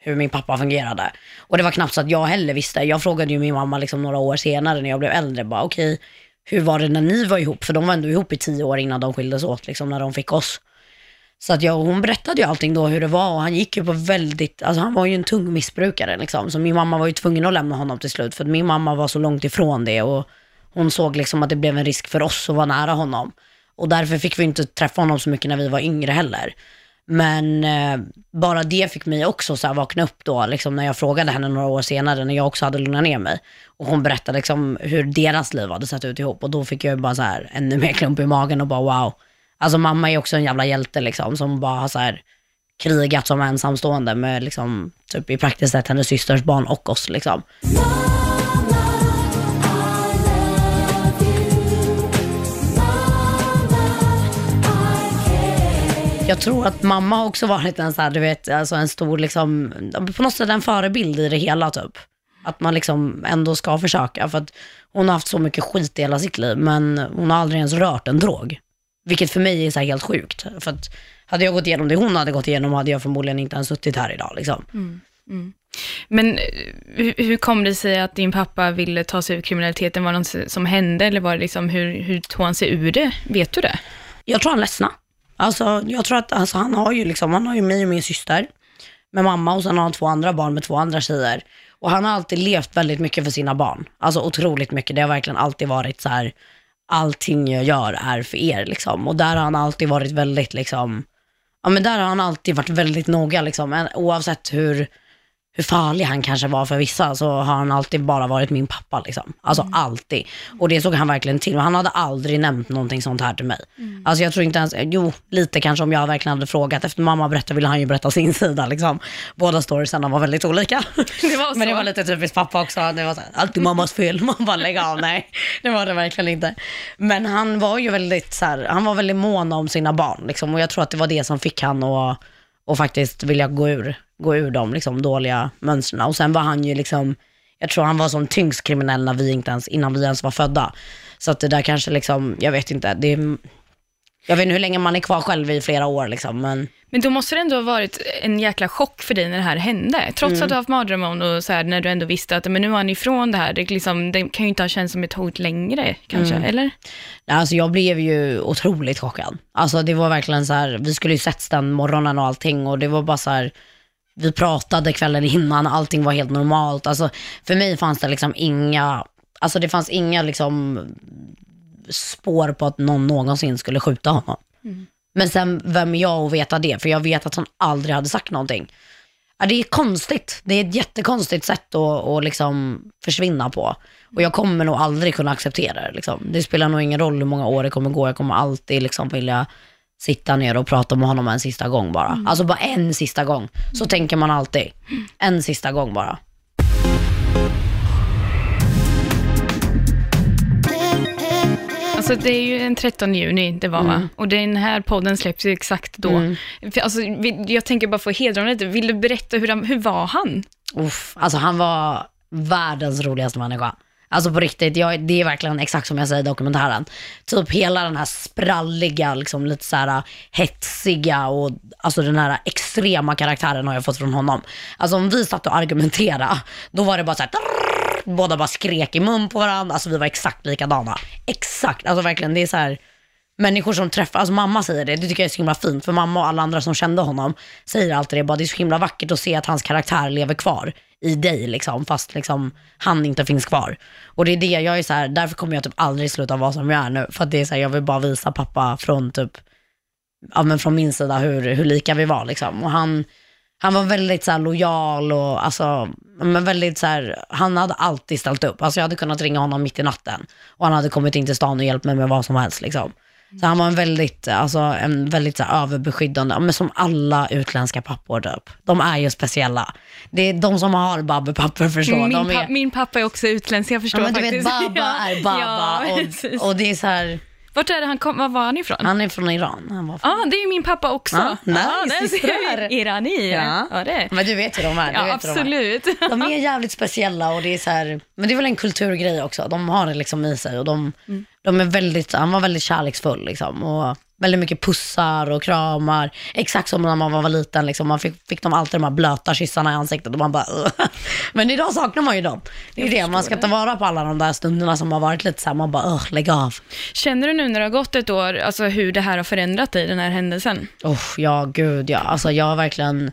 Speaker 1: hur min pappa fungerade. Och det var knappt så att jag heller visste. Jag frågade ju min mamma liksom några år senare när jag blev äldre, bara okej, hur var det när ni var ihop? För de var ändå ihop i tio år innan de skildes åt, liksom när de fick oss. Så att jag, hon berättade ju allting då hur det var och han gick ju på väldigt, alltså han var ju en tung missbrukare liksom. Så min mamma var ju tvungen att lämna honom till slut för att min mamma var så långt ifrån det och hon såg liksom att det blev en risk för oss att vara nära honom. Och därför fick vi inte träffa honom så mycket när vi var yngre heller. Men eh, bara det fick mig också så här vakna upp då, liksom när jag frågade henne några år senare, när jag också hade lugnat ner mig. Och hon berättade liksom hur deras liv hade sett ut ihop. Och då fick jag bara så här ännu mer klump i magen och bara wow. Alltså mamma är också en jävla hjälte liksom, som bara har så här krigat som ensamstående med liksom, typ i praktiskt sett hennes systers barn och oss liksom. Jag tror att mamma har också varit en, så här, du vet, alltså en stor, liksom, på något sätt en förebild i det hela typ. Att man liksom ändå ska försöka. För att hon har haft så mycket skit i hela sitt liv, men hon har aldrig ens rört en drog. Vilket för mig är så helt sjukt. För att hade jag gått igenom det hon hade gått igenom hade jag förmodligen inte ens suttit här idag. Liksom.
Speaker 2: Men eh, hur, hur kom det sig att din pappa ville ta sig ur kriminaliteten? Var det något som hände eller var det liksom, hur, hur tog han sig ur det? Vet du det?
Speaker 1: Jag tror han ledsnade. Alltså, jag tror att alltså, han har ju liksom, han har ju mig och min syster med mamma och sen har han två andra barn med två andra tjejer. Och han har alltid levt väldigt mycket för sina barn. Alltså otroligt mycket. Det har verkligen alltid varit så här, allting jag gör är för er liksom. Och där har han alltid varit väldigt liksom, ja men där har han alltid varit väldigt noga liksom. Oavsett hur, hur farlig han kanske var för vissa så har han alltid bara varit min pappa liksom. Alltså alltid. Och det såg han verkligen till. Och han hade aldrig nämnt någonting sånt här till mig. Alltså jag tror inte ens, jo lite kanske om jag verkligen hade frågat. Efter mamma berättade ville han ju berätta sin *laughs* sida liksom. Båda storiesarna var väldigt olika. *laughs*
Speaker 2: Det var
Speaker 1: Men det var lite typiskt pappa också. Det var så här, alltid mammas fel. *laughs* Man bara lägga av. Nej, det var det verkligen inte. Men han var ju väldigt så här, han var väldigt mån om sina barn liksom. Och jag tror att det var det som fick han att, att faktiskt vilja gå ur, gå ur de liksom, dåliga mönstren. Och sen var han ju liksom, jag tror han var som tyngst kriminell när vi inte ens, innan vi ens var födda. Så att det där kanske liksom, jag vet inte, det är, jag vet inte hur länge man är kvar själv i flera år liksom. Men
Speaker 2: Men då måste det ändå ha varit en jäkla chock för dig när det här hände. Trots
Speaker 1: Mm.
Speaker 2: att du har haft mardrömmar om och så här, när du ändå visste att men nu var han ifrån det här. Det, liksom, det kan ju inte ha känts som ett hot längre kanske,
Speaker 1: Mm.
Speaker 2: eller?
Speaker 1: Alltså jag blev ju otroligt chockad. Alltså det var verkligen så här, vi skulle ju setts den morgonen och allting och det var bara så här, vi pratade kvällen innan, allting var helt normalt. Alltså för mig fanns det liksom inga, alltså det fanns inga liksom spår på att någon någonsin skulle skjuta honom. Men sen, vem är jag att veta det? För jag vet att han aldrig hade sagt någonting. Ja, det är konstigt. Det är ett jättekonstigt sätt att, att liksom försvinna på. Och jag kommer nog aldrig kunna acceptera det. Liksom. Det spelar nog ingen roll hur många år det kommer gå. Jag kommer alltid liksom vilja sitta ner och prata med honom en sista gång bara. Alltså bara en sista gång. Så tänker man alltid. En sista gång bara.
Speaker 2: Alltså det är ju den 13 juni det var
Speaker 1: Mm.
Speaker 2: va? Och den här podden släpps ju exakt då. För Alltså, jag tänker bara få hedra honom lite. Vill du berätta hur, han, hur var han?
Speaker 1: Uff, alltså han var världens roligaste människa. Alltså på riktigt, jag, det är verkligen exakt som jag säger i dokumentären. Typ hela den här spralliga, liksom lite så här äh, hetsiga och alltså den här extrema karaktären har jag fått från honom. Alltså om vi satt och argumenterade, då var det bara så här, båda bara skrek i mun på varandra. Alltså vi var exakt likadana. Exakt, alltså verkligen det är så här människor som träffar, alltså mamma säger det, det tycker jag är så himla fint, för mamma och alla andra som kände honom säger alltid det, bara det är så himla vackert att se att hans karaktär lever kvar i dig liksom, fast liksom han inte finns kvar. Och det är det, jag är så här, därför kommer jag typ aldrig sluta vara som jag är nu, för att det är så här, jag vill bara visa pappa från typ, ja men från min sida hur, hur lika vi var liksom. Och han, han var väldigt så här lojal och alltså, men väldigt så här, han hade alltid ställt upp. Alltså jag hade kunnat ringa honom mitt i natten och han hade kommit in till stan och hjälpt mig med vad som helst liksom. Så han var en väldigt, alltså, en väldigt så här, överbeskyddande, men som alla utländska pappor typ. De är ju speciella. Det är de som har babbepapper förstår.
Speaker 2: Min,
Speaker 1: de är,
Speaker 2: min pappa är också utländsk, jag förstår
Speaker 1: ja, men du
Speaker 2: faktiskt.
Speaker 1: vet, Baba *laughs* är Baba
Speaker 2: Ja,
Speaker 1: och, och det är så här,
Speaker 2: Vart är det han kom, var var han ifrån?
Speaker 1: han är från Iran. Han var
Speaker 2: Ja, ah, det är min pappa också.
Speaker 1: Ja, nice,
Speaker 2: där ser vi.
Speaker 1: Ja.
Speaker 2: Ja, det.
Speaker 1: Men du vet hur de är. Du
Speaker 2: Ja,
Speaker 1: hur de är.
Speaker 2: absolut.
Speaker 1: De är jävligt speciella och det är så här, men det är väl en kulturgrej också. De har det liksom i sig och de,
Speaker 2: Mm.
Speaker 1: de är väldigt, han var väldigt kärleksfull liksom. Och väldigt mycket pussar och kramar. Exakt som när man var liten, liksom. man fick, fick de alltid de här blöta kyssarna i ansiktet och man bara "Ugh." *laughs* Men idag saknar man ju dem. Det är ju det, man ska ta vara på alla de där stunderna som har varit lite så här, man bara "Ugh, lägg av.
Speaker 2: Känner du nu när det har gått ett år, alltså hur det här har förändrat dig, den här händelsen?
Speaker 1: Oh, ja, gud ja. Alltså jag har verkligen,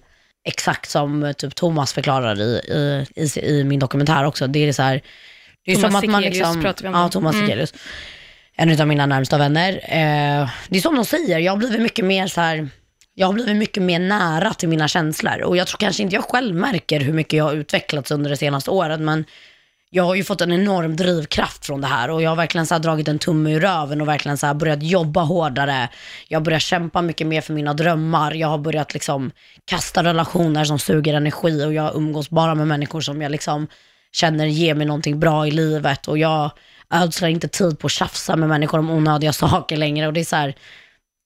Speaker 1: exakt som eh, typ Thomas förklarar i, i, i, i min dokumentär också, det är så här, det är
Speaker 2: Thomas
Speaker 1: som att man liksom,
Speaker 2: pratar vi om
Speaker 1: ja. Thomas
Speaker 2: Mm.
Speaker 1: En av mina närmsta vänner. Eh, det är som de säger, jag har blivit mycket mer så här, jag har blivit mycket mer nära till mina känslor och jag tror kanske inte jag själv märker hur mycket jag har utvecklats under det senaste året, men jag har ju fått en enorm drivkraft från det här och jag har verkligen så här dragit en tumme ur röven och verkligen så här börjat jobba hårdare. Jag har börjat kämpa mycket mer för mina drömmar. Jag har börjat liksom kasta relationer som suger energi och jag umgås bara med människor som jag liksom känner ger mig någonting bra i livet och jag Alltså, ödslar inte tid på att tjafsa med människor om onödiga *laughs* saker längre och det är så här,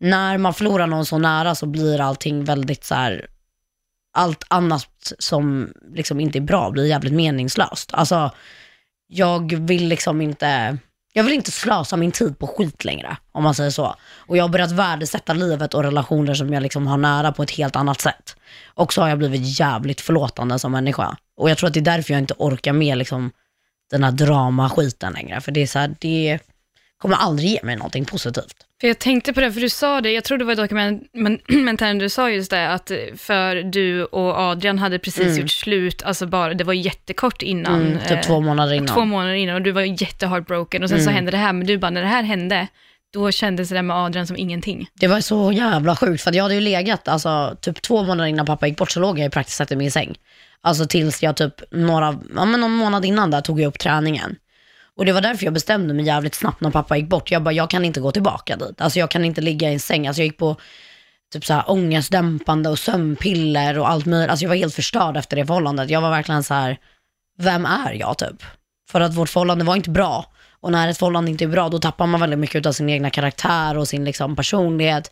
Speaker 1: när man förlorar någon så nära så blir allting väldigt så här, allt annat som liksom inte är bra blir jävligt meningslöst. Alltså, jag vill liksom inte, jag vill inte slösa min tid på skit längre, om man säger så. Och jag har börjat värdesätta livet och relationer som jag liksom har nära på ett helt annat sätt. Och så har jag blivit jävligt förlåtande som människa. Och jag tror att det är därför jag inte orkar med liksom den här dramaskiten längre. För det är så här, det kommer aldrig ge mig någonting positivt.
Speaker 2: För jag tänkte på det, för du sa det, jag tror det var i dokumentären *clears throat* du sa just det, att för du och Adrian hade precis gjort slut, alltså bara, det var jättekort innan.
Speaker 1: Mm, typ
Speaker 2: eh,
Speaker 1: två månader innan.
Speaker 2: Två månader innan och du var jätteheartbroken och sen så hände det här, men du bara, när det här hände, då kändes det där med Adrian som ingenting.
Speaker 1: Det var så jävla sjukt för jag hade ju legat, alltså typ två månader innan pappa gick bort så låg jag ju praktiskt sett i min säng. Alltså tills jag typ några, ja men någon månad innan där tog jag upp träningen. Och det var därför jag bestämde mig jävligt snabbt när pappa gick bort. Jag bara, jag kan inte gå tillbaka dit. Alltså jag kan inte ligga i en säng. Alltså jag gick på typ så här ångestdämpande och sömnpiller och allt möjligt. Alltså jag var helt förstörd efter det förhållandet. Jag var verkligen så här, vem är jag typ? För att vårt förhållande var inte bra. Och när ett förhållande inte är bra, då tappar man väldigt mycket av sin egna karaktär och sin liksom, personlighet.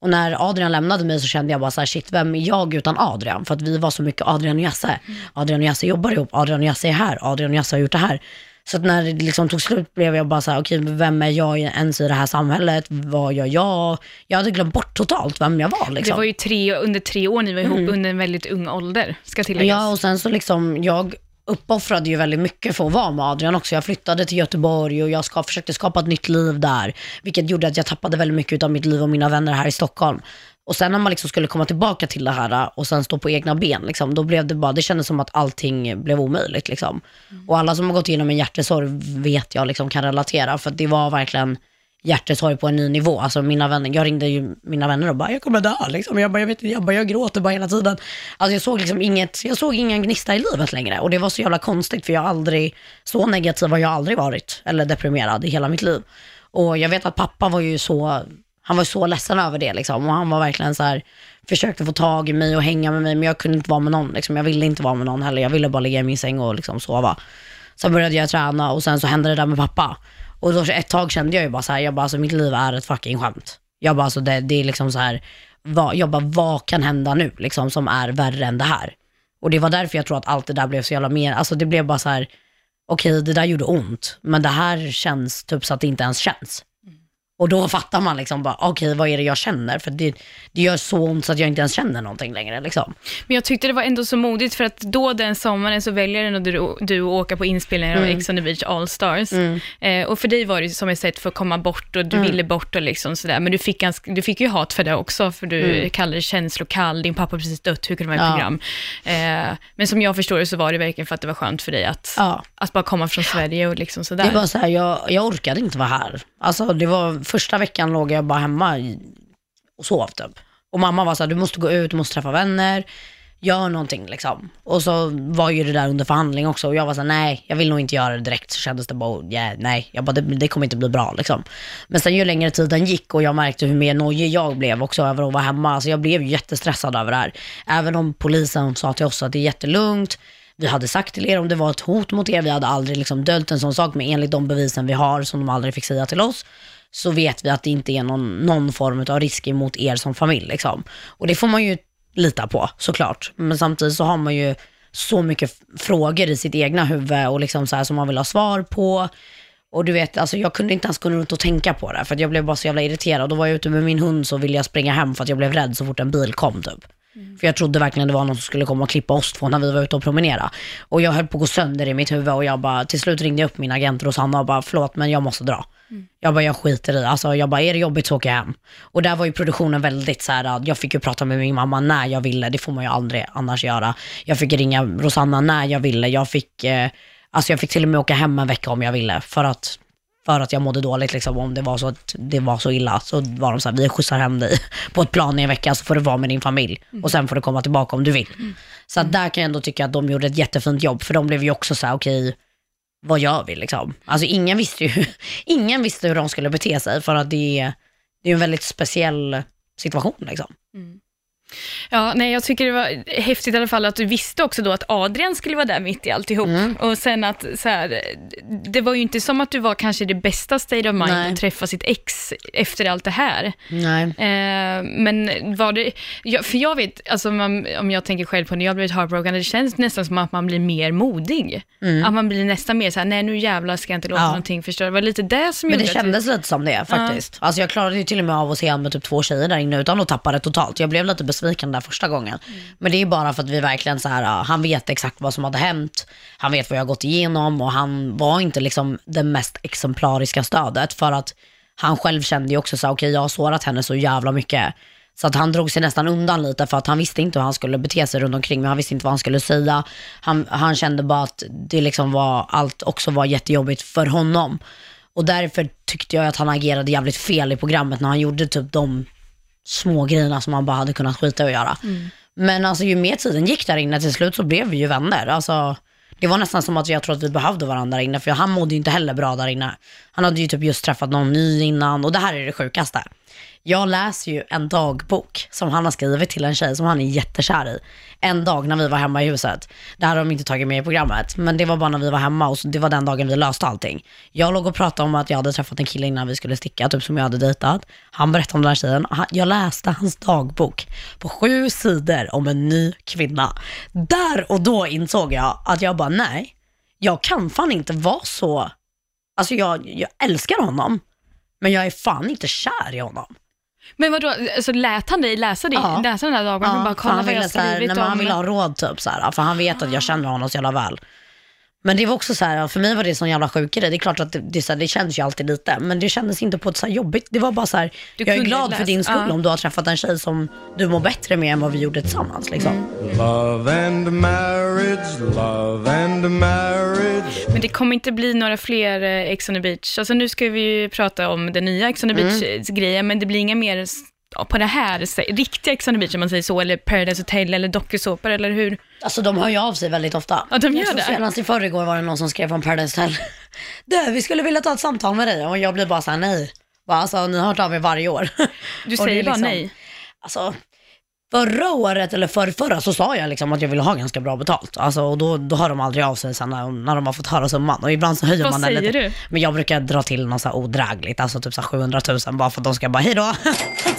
Speaker 1: Och när Adrian lämnade mig så kände jag bara så här, shit, vem är jag utan Adrian? För att vi var så mycket Adrian och Jasse. Adrian och Jasse jobbar ihop, Adrian och Jasse är här, Adrian och Jasse har gjort det här. Så att när det liksom tog slut blev jag bara så här, okej, vem är jag ens i det här samhället? Vad gör jag? Jag hade glömt bort totalt vem jag var liksom.
Speaker 2: Det var ju tre, under tre år ni var ihop, under en väldigt ung ålder, ska tilläggas.
Speaker 1: Ja, och sen så liksom, jag uppoffrade ju väldigt mycket för att vara med Adrian också. Jag flyttade till Göteborg och jag ska, försökte skapa ett nytt liv där, vilket gjorde att jag tappade väldigt mycket av mitt liv och mina vänner här i Stockholm. Och sen när man liksom skulle komma tillbaka till det här och sen stå på egna ben, liksom, då blev det bara, det kändes som att allting blev omöjligt. Liksom. Och alla som har gått igenom en hjärtesorg vet jag liksom kan relatera, för det var verkligen hjärtesorg på en ny nivå. Alltså mina vänner, jag ringde ju mina vänner och bara, jag kommer dö liksom. Jag bara, jag vet inte, jag, bara, jag gråter bara hela tiden. Alltså jag såg liksom inget, jag såg ingen gnista i livet längre. Och det var så jävla konstigt för jag har aldrig, så negativ har jag aldrig varit. Eller deprimerad i hela mitt liv. Och jag vet att pappa var ju så, han var så ledsen över det liksom. Och han var verkligen så här, försökte få tag i mig och hänga med mig. Men jag kunde inte vara med någon liksom. Jag ville inte vara med någon heller. Jag ville bara ligga i min säng och liksom sova. Sen började jag träna och sen så hände det där med pappa. Och då ett tag kände jag ju bara så här, jag bara alltså mitt liv är ett fucking skämt. Jag bara alltså det, det är liksom så här, vad, jag bara vad kan hända nu liksom som är värre än det här? Och det var därför jag tror att allt det där blev så jävla mer, alltså det blev bara så här, okej det där gjorde ont, men det här känns typ så att det inte ens känns. Och då fattar man liksom bara, okej vad är det jag känner? För det, det gör så ont så att jag inte ens känner någonting längre liksom.
Speaker 2: Men jag tyckte det var ändå så modigt för att då den sommaren så väljer ändå du, du att åka på inspelningar av Ex on the beach All Stars. Eh, och för dig var det som ett sätt för att komma bort och du ville bort och liksom sådär. Men du fick, ganska, du fick ju hat för det också, för du kallade dig känslokall, din pappa precis dött, hur kunde i
Speaker 1: Ja.
Speaker 2: program? Eh, men som jag förstår det så var det verkligen för att det var skönt för dig att,
Speaker 1: Ja.
Speaker 2: att bara komma från Sverige och liksom sådär.
Speaker 1: Det var så här, jag, jag orkade inte vara här. Alltså det var, första veckan låg jag bara hemma och sov typ. Och mamma var så här, du måste gå ut, du måste träffa vänner, gör någonting liksom. Och så var ju det där under förhandling också och jag var så här, nej, jag vill nog inte göra det direkt. Så kändes det bara, oh, yeah, nej, jag bara, det, det kommer inte bli bra liksom. Men sen ju längre tiden gick och jag märkte hur mer nojig jag blev också över att vara hemma. Alltså jag blev ju jättestressad över det här. Även om polisen sa till oss att det är jättelugnt, vi hade sagt till er om det var ett hot mot er, vi hade aldrig liksom döljt en sån sak, men enligt de bevisen vi har som de aldrig fick säga till oss, så vet vi att det inte är någon, någon form av risk emot er som familj. Liksom. Och det får man ju lita på såklart. Men samtidigt så har man ju så mycket frågor i sitt egna huvud och liksom så här som man vill ha svar på. Och du vet, alltså jag kunde inte ens gå runt och tänka på det för jag blev bara så jävla irriterad. Då var jag ute med min hund så ville jag springa hem för att jag blev rädd så fort en bil kom typ. För jag trodde verkligen det var någon som skulle komma och klippa oss två när vi var ute och promenera. Och jag höll på att gå sönder i mitt huvud och jag bara, till slut ringde jag upp min agent Rosanna och bara, förlåt men jag måste dra. Jag bara, jag skiter i. Alltså jag bara, är det jobbigt så åker jag hem. Och där var ju produktionen väldigt så här, jag fick ju prata med min mamma när jag ville, det får man ju aldrig annars göra. Jag fick ringa Rosanna när jag ville, jag fick, eh, alltså jag fick till och med åka hem en vecka om jag ville. För att för att jag mådde dåligt liksom, om det var så att det var så illa. Så var de så här, vi skjutsar hem dig *laughs* på ett plan i en vecka så får du vara med din familj och sen får du komma tillbaka om du vill. Så att där kan jag ändå tycka att de gjorde ett jättefint jobb för de blev ju också så här, okej, vad gör vi liksom? Alltså ingen visste ju, *laughs* ingen visste hur de skulle bete sig för att det är, det är en väldigt speciell situation liksom. Mm.
Speaker 2: Ja, nej, jag tycker det var häftigt i alla fall att du visste också då att Adrian skulle vara där mitt i alltihop.
Speaker 1: Mm.
Speaker 2: Och sen att så här, det var ju inte som att du var kanske det bästa state of mind
Speaker 1: Nej.
Speaker 2: att träffa sitt ex efter allt det här.
Speaker 1: Nej.
Speaker 2: Eh, men var det, ja, för jag vet, alltså man, om jag tänker själv på när jag blivit heartbroken, det känns nästan som att man blir mer modig. Att man blir nästan mer så här, nej nu jävlar ska jag inte låta
Speaker 1: Mm. Ja.
Speaker 2: någonting förstöra. Det var lite det som
Speaker 1: Men det kändes lite som det faktiskt. Alltså jag klarade ju till och med av att se han med typ två tjejer där inne utan att tappa det totalt. Jag blev lite besviken där första gången. Men det är ju bara för att vi verkligen så här, ja, han vet exakt vad som hade hänt. Han vet vad jag har gått igenom och han var inte liksom det mest exemplariska stödet för att han själv kände ju också så här, okej jag har sårat henne så jävla mycket. Så att han drog sig nästan undan lite för att han visste inte hur han skulle bete sig runt omkring men han visste inte vad han skulle säga. Han, han kände bara att det liksom var, allt också var jättejobbigt för honom. Och därför tyckte jag att han agerade jävligt fel i programmet när han gjorde typ de små grejerna som han bara hade kunnat skita i att göra. Men alltså ju mer tiden gick där inne till slut så blev vi ju vänner. Alltså, det var nästan som att jag tror att vi behövde varandra där inne för han mådde ju inte heller bra där inne. Han hade ju typ just träffat någon ny innan och det här är det sjukaste. Jag läser ju en dagbok som han har skrivit till en tjej som han är jättekär i. En dag när vi var hemma i huset. Det här har de inte tagit med i programmet, men det var bara när vi var hemma och det var den dagen vi löste allting. Jag låg och pratade om att jag hade träffat en kille innan vi skulle sticka, typ som jag hade dejtat. Han berättade om den här tjejen. Jag läste hans dagbok på sju sidor om en ny kvinna. Där och då insåg jag att jag bara, nej, jag kan fan inte vara så, alltså jag, jag älskar honom, men jag är fan inte kär i honom.
Speaker 2: Men vadå, alltså, lät han dig läsa, din,
Speaker 1: Ja.
Speaker 2: läsa den här dagboken?
Speaker 1: Ja,
Speaker 2: bara kolla
Speaker 1: han
Speaker 2: vad jag
Speaker 1: här,
Speaker 2: skrivit
Speaker 1: nej, men
Speaker 2: om?
Speaker 1: han ville ha råd typ så här, för han vet att jag känner honom så jävla väl. Men det var också så här, för mig var det sån jävla sjuk grej. Det är klart att det, det, så här, det känns ju alltid lite, men det kändes inte på ett så här jobbigt. Det var bara så här,
Speaker 2: Du
Speaker 1: jag är glad
Speaker 2: läsa,
Speaker 1: för din skull
Speaker 2: ja.
Speaker 1: om du har träffat en tjej som du mår bättre med än vad vi gjorde tillsammans. Liksom.
Speaker 2: Mm.
Speaker 4: Love and marriage, love and marriage.
Speaker 2: Men det kommer inte bli några fler eh, Ex on the beach. Alltså nu ska vi ju prata om den nya Ex on the
Speaker 1: Mm.
Speaker 2: beach-grejen, men det blir inga mer på det här, riktiga Ex on the beach om man säger så, eller Paradise Hotel eller dokusåpor, eller hur?
Speaker 1: Alltså de hör ju av sig väldigt ofta.
Speaker 2: Ja, de gör det.
Speaker 1: Senast i förrgår var det någon som skrev från Paradise Hotel. *laughs* Du, vi skulle vilja ta ett samtal med dig och jag blir bara såhär nej. Bara, Alltså ni har hört av er varje år.
Speaker 2: Du *laughs* säger bara
Speaker 1: liksom-
Speaker 2: nej.
Speaker 1: Alltså, Förra året eller för förra så sa jag liksom att jag ville ha ganska bra betalt. Alltså, och då, då hör de aldrig av sig sen när, när de har fått höra summan. Och ibland så höjer
Speaker 2: Vad
Speaker 1: man den lite.
Speaker 2: du?
Speaker 1: Men jag brukar dra till något så här odrägligt, alltså typ så här 700 000 bara för att de ska bara hejdå.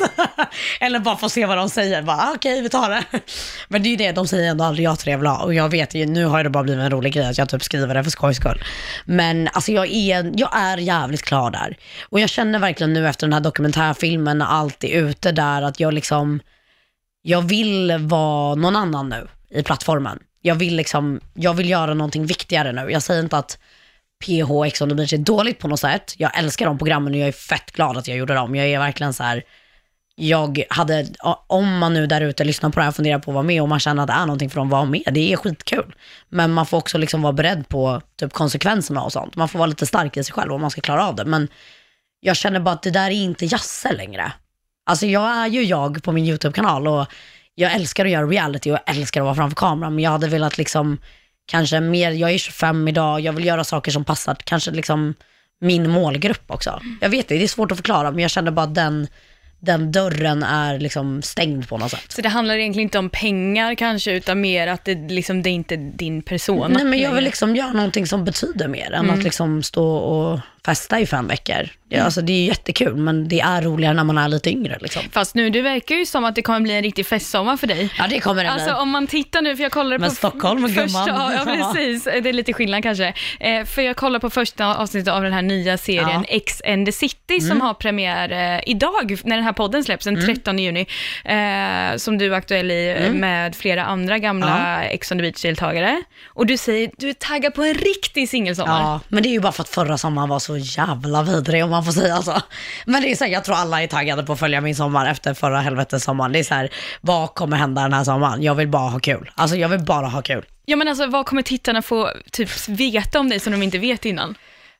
Speaker 1: *laughs* eller bara få se vad de säger. Bara "Ah, okej, vi tar det. *laughs* Men det är ju det, de säger ändå aldrig ja till det jag vill ha. Och jag vet ju, nu har det bara blivit en rolig grej att jag typ skriver det för skojs skull. Men alltså jag är, jag är jävligt klar där. Och jag känner verkligen nu efter den här dokumentärfilmen när allt är ute där att jag liksom jag vill vara någon annan nu i plattformen. Jag vill liksom, jag vill göra någonting viktigare nu. Jag säger inte att PH Ex on the Beach är dåligt på något sätt. Jag älskar de programmen och jag är fett glad att jag gjorde dem. Jag är verkligen så här, jag hade, om man nu där ute lyssnar på det här och funderar på att vara med och man känner att det är någonting för dem, var med. Det är skitkul. Men man får också liksom vara beredd på typ konsekvenserna och sånt. Man får vara lite stark i sig själv om man ska klara av det. Men jag känner bara att det där är inte Jasse längre. Alltså jag är ju jag på min YouTube-kanal och jag älskar att göra reality och jag älskar att vara framför kameran. Men jag hade velat liksom, kanske mer, jag är 25 idag, jag vill göra saker som passar kanske liksom min målgrupp också. Jag vet det, det är svårt att förklara men jag känner bara att den, den dörren är liksom stängd på något sätt.
Speaker 2: Så det handlar egentligen inte om pengar kanske, utan mer att det, liksom, det är inte din persona.
Speaker 1: Nej men jag vill liksom göra någonting som betyder mer än att liksom stå och festa i fem veckor. Ja, alltså det är jättekul men det är roligare när man är lite yngre liksom.
Speaker 2: Fast nu, det verkar ju som att det kommer bli en riktig festsommar för dig.
Speaker 1: Ja det kommer det bli.
Speaker 2: Alltså om man tittar nu, för jag kollade
Speaker 1: Men
Speaker 2: på
Speaker 1: Stockholm,
Speaker 2: första,
Speaker 1: gumman.
Speaker 2: ja, ja *laughs*
Speaker 1: Ja.
Speaker 2: precis, det är lite skillnad kanske. Eh, för jag kollar på första avsnittet av den här nya serien
Speaker 1: Ja. Mm.
Speaker 2: X and the City som har premiär eh, idag, när den här podden släpps, den 13 juni. Eh, som du är aktuell i eh, med flera andra gamla X on the Beach-deltagare. Och du säger, du är taggad på en riktig singelsommar.
Speaker 1: Ja, men det är ju bara för att förra sommaren var så så jävla vidrig om man får säga så. Men det är så här, jag tror alla är taggade på att följa min sommar efter förra helvetessommaren. Det är så här, vad kommer hända den här sommaren? Jag vill bara ha kul. Alltså jag vill bara ha kul.
Speaker 2: Ja men alltså vad kommer tittarna få typ veta om dig som de inte vet innan?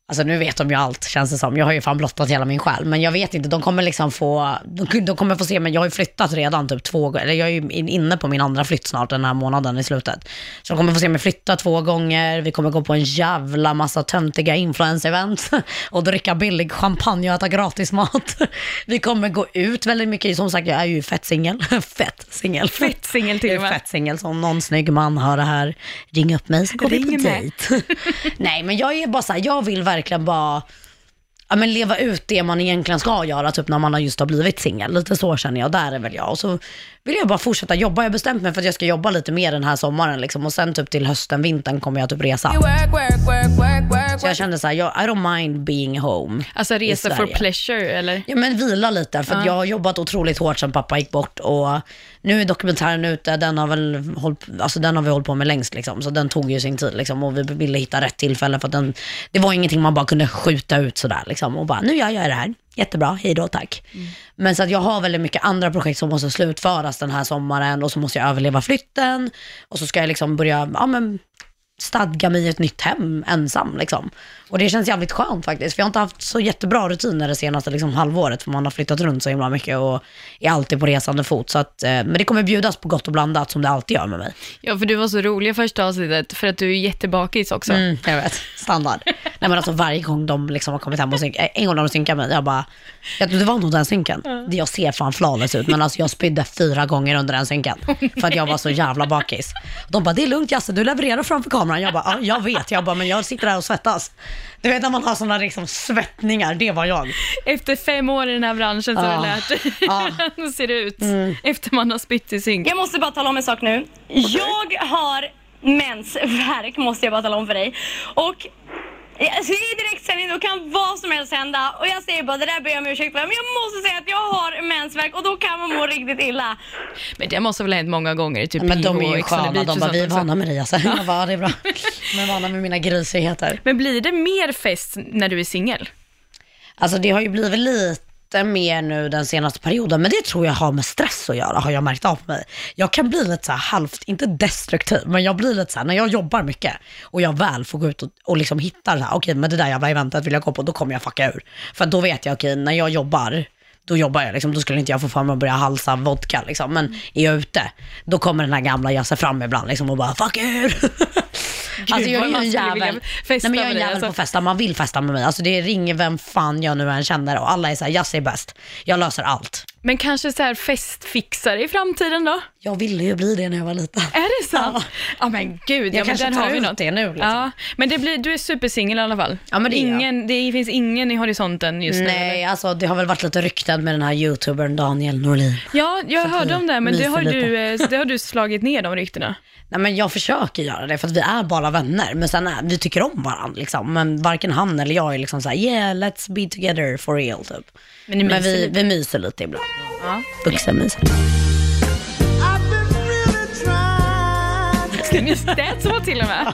Speaker 1: Alltså nu vet de ju allt känns det som. Jag har ju fan blottat hela min själ. Men jag vet inte, de kommer liksom få, de, de kommer få se, men jag har ju flyttat redan typ två gånger, eller jag är ju in- inne på min andra flytt snart den här månaden i slutet. Så de kommer få se mig flytta två gånger, vi kommer gå på en jävla massa töntiga influencer-event *laughs* och dricka billig champagne och äta gratis mat. Vi kommer gå ut väldigt mycket, som sagt jag är ju fett singel. *laughs* fett singel.
Speaker 2: Fett singel till och med.
Speaker 1: fett singel, så om någon snygg man hör det här, ring upp mig så går vi på
Speaker 2: mig.
Speaker 1: dejt. *laughs* Nej men jag är bara så här, jag vill verkligen bara ja, men leva ut det man egentligen ska göra, typ när man just har blivit singel. Lite så känner jag, där är väl jag. Och så vill jag bara fortsätta jobba. Jag har bestämt mig för att jag ska jobba lite mer den här sommaren liksom. Och sen typ till hösten, vintern kommer jag typ resa. Så jag kände så här, jag, I don't mind being home.
Speaker 2: Alltså resa for pleasure eller?
Speaker 1: Ja men vila lite för att jag har jobbat otroligt hårt sedan pappa gick bort och nu är dokumentären ute, den har, väl hållit, alltså den har vi hållit på med längst liksom. Så den tog ju sin tid liksom och vi ville hitta rätt tillfälle för den, det var ingenting man bara kunde skjuta ut sådär liksom och bara nu gör jag det här, jättebra, hej då tack. Men så att jag har väldigt mycket andra projekt som måste slutföras den här sommaren och så måste jag överleva flytten och så ska jag liksom börja, ja men stadga mig i ett nytt hem ensam. Liksom. Och det känns jävligt skönt faktiskt. För jag har inte haft så jättebra rutiner det senaste liksom, halvåret. För man har flyttat runt så himla mycket och är alltid på resande fot. Så att, eh, men det kommer bjudas på gott och blandat som det alltid gör med mig.
Speaker 2: Ja, för du var så rolig första avsnittet, för att du är jättebakis också.
Speaker 1: Mm, jag vet, standard. Nej men alltså varje gång de liksom har kommit hem och synkat, en gång de synkade mig, jag bara, jag, det var nog den synken. Jag ser fan flawless ut, men alltså jag spydde fyra gånger under den synken. För att jag var så jävla bakis. De bara, det är lugnt Jasse, du levererar framför kameran. Jag bara, ja jag vet, jag bara, men jag sitter där och svettas. Du vet när man har sådana liksom svettningar, det var jag.
Speaker 2: Efter fem år i den här branschen så har
Speaker 1: Ja.
Speaker 2: du lärt dig
Speaker 1: Ja. *laughs*
Speaker 2: hur det ser ut efter man har spytt i synk.
Speaker 5: Jag måste bara tala om en sak nu. Jag har mensvärk måste jag bara tala om för dig. Och Alltså, I direktsändning då kan vad som helst hända och jag säger bara det där ber jag om ursäkt för men jag måste säga att jag har mensvärk och då kan man må riktigt illa.
Speaker 2: Men det måste väl ha hänt många gånger typ
Speaker 1: Men de är ju sköna, de bara, vi är vana med dig *laughs* Jasse. Jag bara, det är bra. *laughs* De är vana med mina grisigheter.
Speaker 2: Men blir det mer fest när du är singel?
Speaker 1: Alltså det har ju blivit lite mer nu den senaste perioden, men det tror jag har med stress att göra, har jag märkt av på mig. Jag kan bli lite så här halvt, inte destruktiv, men jag blir lite så här, när jag jobbar mycket och jag väl får gå ut och, och liksom hitta det här, okej men det där jävla eventet vill jag gå på, då kommer jag fucka ur. För då vet jag, okej när jag jobbar, då jobbar jag liksom, då skulle inte jag få för mig att börja halsa vodka liksom. Men är jag ute, då kommer den här gamla jag ser fram ibland liksom och bara fuck ur. *laughs* alltså jag är ju en jävel. Nej, men jag är en jävel
Speaker 2: alltså.
Speaker 1: på festa, man vill festa med mig. Alltså det ringer vem fan jag nu än känner och alla är såhär, Jasse är bäst. Jag löser allt.
Speaker 2: Men kanske så här festfixare i framtiden då?
Speaker 1: Jag ville ju bli det när jag var liten.
Speaker 2: Är det sant? Ja,
Speaker 1: Ja.
Speaker 2: men gud,
Speaker 1: Jag
Speaker 2: ja, men
Speaker 1: kanske
Speaker 2: där
Speaker 1: tar
Speaker 2: har vi
Speaker 1: ut
Speaker 2: något.
Speaker 1: det nu, liksom.
Speaker 2: Ja, men det blir, du är supersingel i alla fall.
Speaker 1: Ja, men det
Speaker 2: ingen, det finns ingen i horisonten just nu.
Speaker 1: Nej,
Speaker 2: eller?
Speaker 1: alltså det har väl varit lite rykten med den här youtubern Daniel Norlin.
Speaker 2: Ja, jag
Speaker 1: Så
Speaker 2: hörde om det, men det har,
Speaker 1: lite.
Speaker 2: du, eh, det har du slagit ner de ryktena.
Speaker 1: Nej men jag försöker göra det för att vi är bara vänner. Men sen är, vi tycker om varandra liksom. Men varken han eller jag är liksom såhär, yeah let's be together for real typ.
Speaker 2: Men
Speaker 1: Men vi, vi myser lite ibland.
Speaker 2: Ja. Ni lät så till och med. *laughs*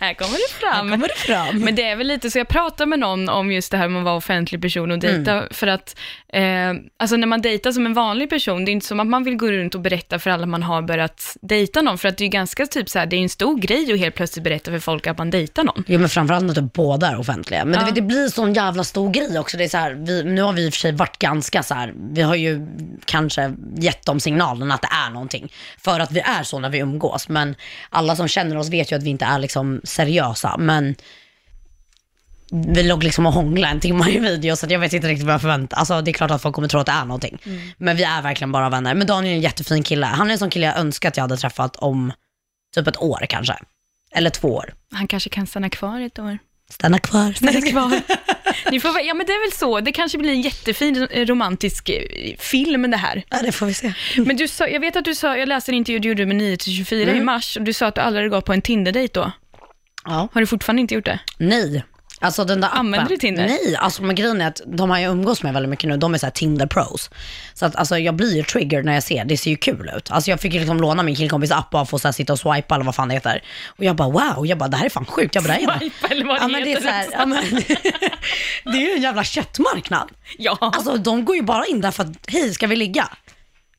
Speaker 2: här kommer det fram.
Speaker 1: kommer det fram.
Speaker 2: Men det är väl lite så, jag pratade med någon om just det här med att vara offentlig person och dejta,
Speaker 1: Mm.
Speaker 2: för att eh, alltså när man dejtar som en vanlig person, det är inte som att man vill gå runt och berätta för alla man har börjat dejta någon, för att det är ju ganska typ så här, det är en stor grej att helt plötsligt berätta för folk att man dejtar någon.
Speaker 1: Jo men framförallt när typ båda är offentliga. Men
Speaker 2: Ja.
Speaker 1: du vet, det blir sån jävla stor grej också. Det är så här, vi, nu har vi i och för sig varit ganska så här, vi har ju kanske gett dem signalen att det är någonting. För att vi är så när vi umgås. Men alla som känner oss vet ju att vi inte är liksom seriösa. Men vi låg liksom och hånglade en timme i video så jag vet inte riktigt vad jag förväntar Alltså det är klart att folk kommer tro att det är någonting. Men vi är verkligen bara vänner. Men Daniel är en jättefin kille. Han är en sån kille jag önskar att jag hade träffat om typ ett år kanske. Eller två år.
Speaker 2: Han kanske kan stanna kvar ett år.
Speaker 1: Stanna kvar.
Speaker 2: Stanna kvar. *laughs* Ni får, ja men det är väl så, det kanske blir en jättefin eh, romantisk eh, film det här.
Speaker 1: Ja, det får vi se.
Speaker 2: Men du sa, jag vet att du sa, jag läste en intervju du gjorde med 9 till 24
Speaker 1: Mm.
Speaker 2: i mars och du sa att du aldrig gått på en Tinder-dejt då.
Speaker 1: Ja.
Speaker 2: Har du fortfarande inte gjort det?
Speaker 1: Nej. Alltså den där appen.
Speaker 2: Använder du Tinder?
Speaker 1: Nej, alltså men grejen är att de har jag umgås med väldigt mycket nu, de är så Tinder pros. Så att alltså jag blir ju triggered när jag ser, det ser ju kul ut. Alltså jag fick ju liksom låna min killkompis app och få så här, sitta och swipa eller vad fan det heter. Och jag bara wow, jag bara det här är fan sjukt. Jag bara,
Speaker 2: Swipa eller vad det
Speaker 1: ja, men det är
Speaker 2: heter
Speaker 1: så här, ja, men, *laughs* Det är ju en jävla köttmarknad.
Speaker 2: Ja.
Speaker 1: Alltså de går ju bara in där för att, hej ska vi ligga?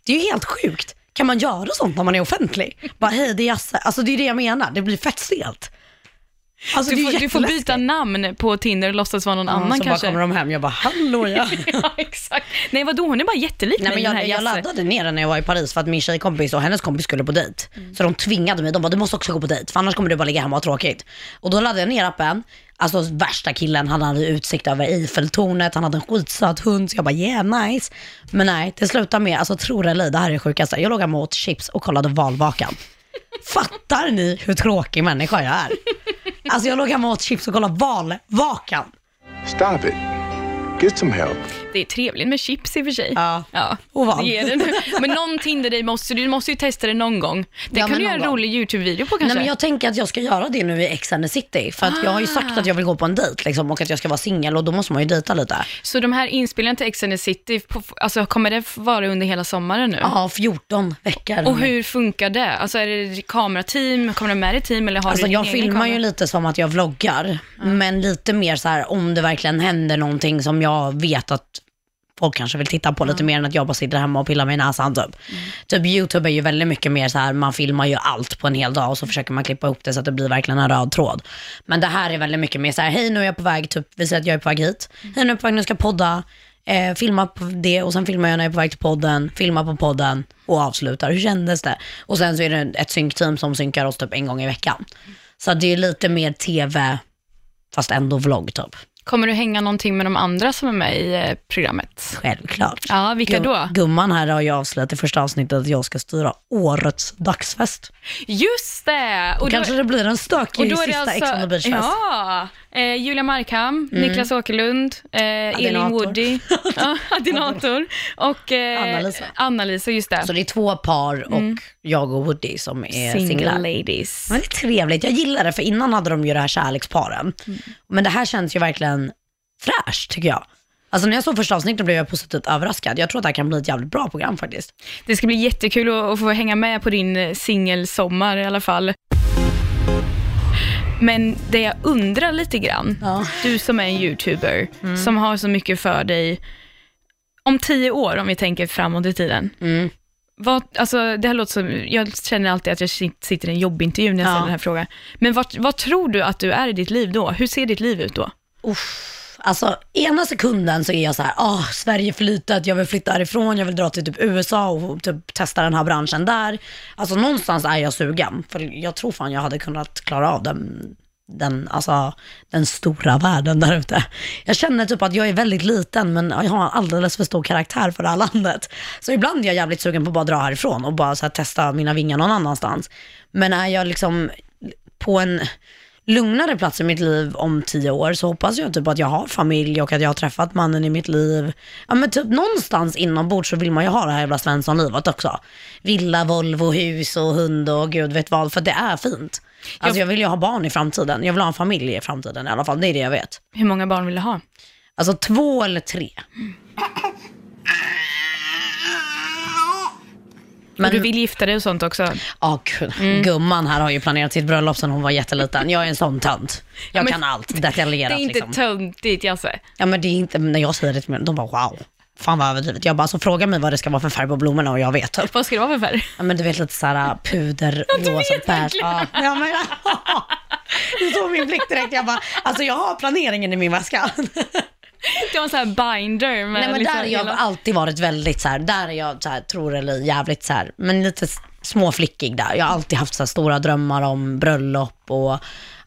Speaker 1: Det är ju helt sjukt. Kan man göra sånt när man är offentlig? Bara hej det är Jasse. Alltså det är det jag menar, det blir fett stelt. Alltså,
Speaker 2: du, får, du får byta namn på Tinder och låtsas vara någon
Speaker 1: Ja,
Speaker 2: annan
Speaker 1: så
Speaker 2: kanske.
Speaker 1: bara kommer de hem, jag bara hallå ja. *laughs*
Speaker 2: ja, exakt. Nej vadå, hon är bara jättelik
Speaker 1: Nej, men
Speaker 2: den här
Speaker 1: jag, jag laddade ner den när jag var i Paris för att min tjejkompis och hennes kompis skulle på dejt.
Speaker 2: Mm.
Speaker 1: Så de tvingade mig, de bara du måste också gå på dejt för annars kommer du bara ligga hemma och ha tråkigt. Och då laddade jag ner appen, alltså värsta killen, han hade utsikt över Eiffeltornet, han hade en skitsöt hund så jag bara yeah nice. Men nej, det slutade med, alltså tro det eller det här är det sjukaste. Jag låg hemma och åt chips och kollade Valvakan. *laughs* Fattar ni hur tråkig människa jag är? Alltså jag låg hemma och åt chips och kollade Valvakan.
Speaker 6: Stop it. Get some help.
Speaker 2: Det är trevligt med chips i och för sig.
Speaker 1: Ja.
Speaker 2: ja.
Speaker 1: Oval.
Speaker 2: Det är det nu. Men någon Tinder dig måste du måste ju testa det någon gång. Det
Speaker 1: Ja,
Speaker 2: kan
Speaker 1: men
Speaker 2: du göra
Speaker 1: någon
Speaker 2: en
Speaker 1: gång.
Speaker 2: rolig YouTube-video på kanske.
Speaker 1: Nej, men jag tänker att jag ska göra det nu i Ex and the City. För att jag har ju
Speaker 2: Ah.
Speaker 1: sagt att jag vill gå på en dejt liksom, och att jag ska vara singel och då måste man ju dejta lite.
Speaker 2: Så de här inspelningarna till Ex and the City, på, alltså, kommer det vara under hela sommaren nu?
Speaker 1: Ja, 14 veckor.
Speaker 2: Och hur funkar det? Alltså är det kamerateam, kommer det med ett team eller har
Speaker 1: Alltså
Speaker 2: du
Speaker 1: jag
Speaker 2: din egen
Speaker 1: filmar
Speaker 2: kamera?
Speaker 1: ju lite som att jag vloggar, men lite mer så här om det verkligen händer någonting som jag vet att folk kanske vill titta på lite mer än att jag bara sitter hemma och pillar mig i näsan typ. Typ YouTube är ju väldigt mycket mer så här, man filmar ju allt på en hel dag och så försöker man klippa ihop det så att det blir verkligen en röd tråd. Men det här är väldigt mycket mer så här, hej nu är jag på väg, typ vi säger att jag är på väg hit, hej nu är jag på väg, nu ska jag podda, eh, filma på det och sen filmar jag när jag är på väg till podden, filma på podden och avslutar. Hur kändes det? Och sen så är det ett synkteam som synkar oss typ en gång i veckan. Så det är lite mer tv, fast ändå vlogg typ.
Speaker 2: Kommer du hänga någonting med de andra som är med i eh, programmet?
Speaker 1: Självklart.
Speaker 2: Ja, vilka
Speaker 1: Gum-
Speaker 2: då?
Speaker 1: Gumman här har ju avslöjat i första avsnittet att jag ska styra årets dagsfest.
Speaker 2: Just det!
Speaker 1: Och kanske det blir en stökig
Speaker 2: och då är det
Speaker 1: sista Ex on the Beach-fest.
Speaker 2: Ja, eh, Julia Markham, Niklas Åkerlund, eh, Elin. Woody, *laughs* ja, Adinator och eh,
Speaker 1: Anna-Lisa.
Speaker 2: Anna-Lisa, just det.
Speaker 1: Så det är två par och jag och Woody som är
Speaker 2: Single
Speaker 1: singlar.
Speaker 2: ladies.
Speaker 1: Men det är trevligt, jag gillar det för innan hade de ju det här kärleksparen. Men det här känns ju verkligen fräscht tycker jag. Alltså när jag såg första avsnittet blev jag positivt överraskad. Jag tror att det här kan bli ett jävligt bra program faktiskt.
Speaker 2: Det ska bli jättekul att, att få hänga med på din eh, singelsommar i alla fall. Men det jag undrar lite grann,
Speaker 1: Ja.
Speaker 2: du som är en YouTuber, som har så mycket för dig, om tio år, om vi tänker framåt i tiden,
Speaker 1: Mm.
Speaker 2: vad, alltså, det här låter som, jag känner alltid att jag sit- sitter i en jobbintervju när jag
Speaker 1: Ja.
Speaker 2: ställer den här frågan. Men vad, vad tror du att du är i ditt liv då? Hur ser ditt liv ut då?
Speaker 1: Alltså ena sekunden så är jag så här, åh, Sverige för jag vill flytta härifrån, jag vill dra till typ USA och typ testa den här branschen där. Alltså någonstans är jag sugen, för jag tror fan jag hade kunnat klara av den den, alltså, den stora världen där ute. Jag känner typ att jag är väldigt liten men jag har alldeles för stor karaktär för det här landet. Så ibland är jag jävligt sugen på att bara dra härifrån och bara så här, testa mina vingar någon annanstans. Men är jag liksom på en lugnare plats i mitt liv om tio år så hoppas jag typ att jag har familj och att jag har träffat mannen i mitt liv. Ja men typ någonstans inombords så vill man ju ha det här jävla Svensson-livet också. Villa, Volvo, hus och hund och gud vet vad, för det är fint. Alltså jag vill ju ha barn i framtiden, jag vill ha en familj i framtiden i alla fall, det är det jag vet.
Speaker 2: Hur många barn vill du ha?
Speaker 1: Alltså två eller tre. *clears throat*
Speaker 2: Men... Och du vill gifta dig och sånt också?
Speaker 1: Ja, gud. Gumman här har ju planerat sitt bröllop sedan hon var jätteliten. Jag är en sån tönt. Jag
Speaker 2: men
Speaker 1: kan allt detaljerat.
Speaker 2: Det är inte
Speaker 1: liksom.
Speaker 2: töntigt Jasse.
Speaker 1: Ja men det är inte, när jag säger det till mig, de bara wow. Fan vad överdrivet. Jag bara, så fråga mig vad det ska vara för färg på blommorna och jag vet. Typ.
Speaker 2: Vad ska det vara för färg?
Speaker 1: Ja men du vet lite såhär puder,
Speaker 2: du
Speaker 1: rosa,
Speaker 2: verkligen.
Speaker 1: Ja, ja, men, *laughs* du såg min blick direkt. Jag bara, alltså jag har planeringen i min väska. *laughs*
Speaker 2: Du har en sån här binder med
Speaker 1: Nej men
Speaker 2: liksom
Speaker 1: där har jag
Speaker 2: hela-
Speaker 1: alltid varit väldigt så här, där är jag så här, tror eller jävligt så här, men lite småflickig där. Jag har alltid haft så stora drömmar om bröllop och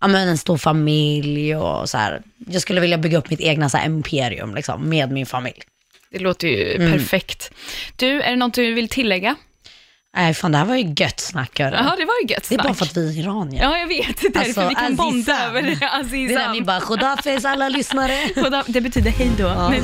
Speaker 1: ja, men en stor familj och så här. Jag skulle vilja bygga upp mitt egna så imperium liksom, med min familj.
Speaker 2: Det låter ju
Speaker 1: Mm.
Speaker 2: perfekt. Du, är det något du vill tillägga?
Speaker 1: Nej fan det här var ju gött snack hörru.
Speaker 2: Jaha, det var ju gött
Speaker 1: Det är bara
Speaker 2: snack.
Speaker 1: för att vi är iranier.
Speaker 2: Ja, jag vet. Det är därför
Speaker 1: Alltså,
Speaker 2: vi kan bonda
Speaker 1: Azizan.
Speaker 2: över det. *laughs*
Speaker 1: Det är där
Speaker 2: Azizan.
Speaker 1: vi bara, Khodafez alla lyssnare. *laughs*
Speaker 2: Det betyder hej då. Men,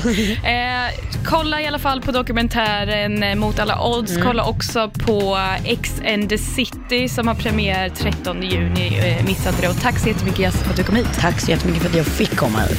Speaker 2: eh, kolla i alla fall på dokumentären eh, Mot alla odds.
Speaker 1: Mm.
Speaker 2: Kolla också på X and the City som har premiär 13 juni. Eh, missa inte det. Och tack så jättemycket Jess för att du kom hit.
Speaker 1: Tack så jättemycket för att jag fick komma hit.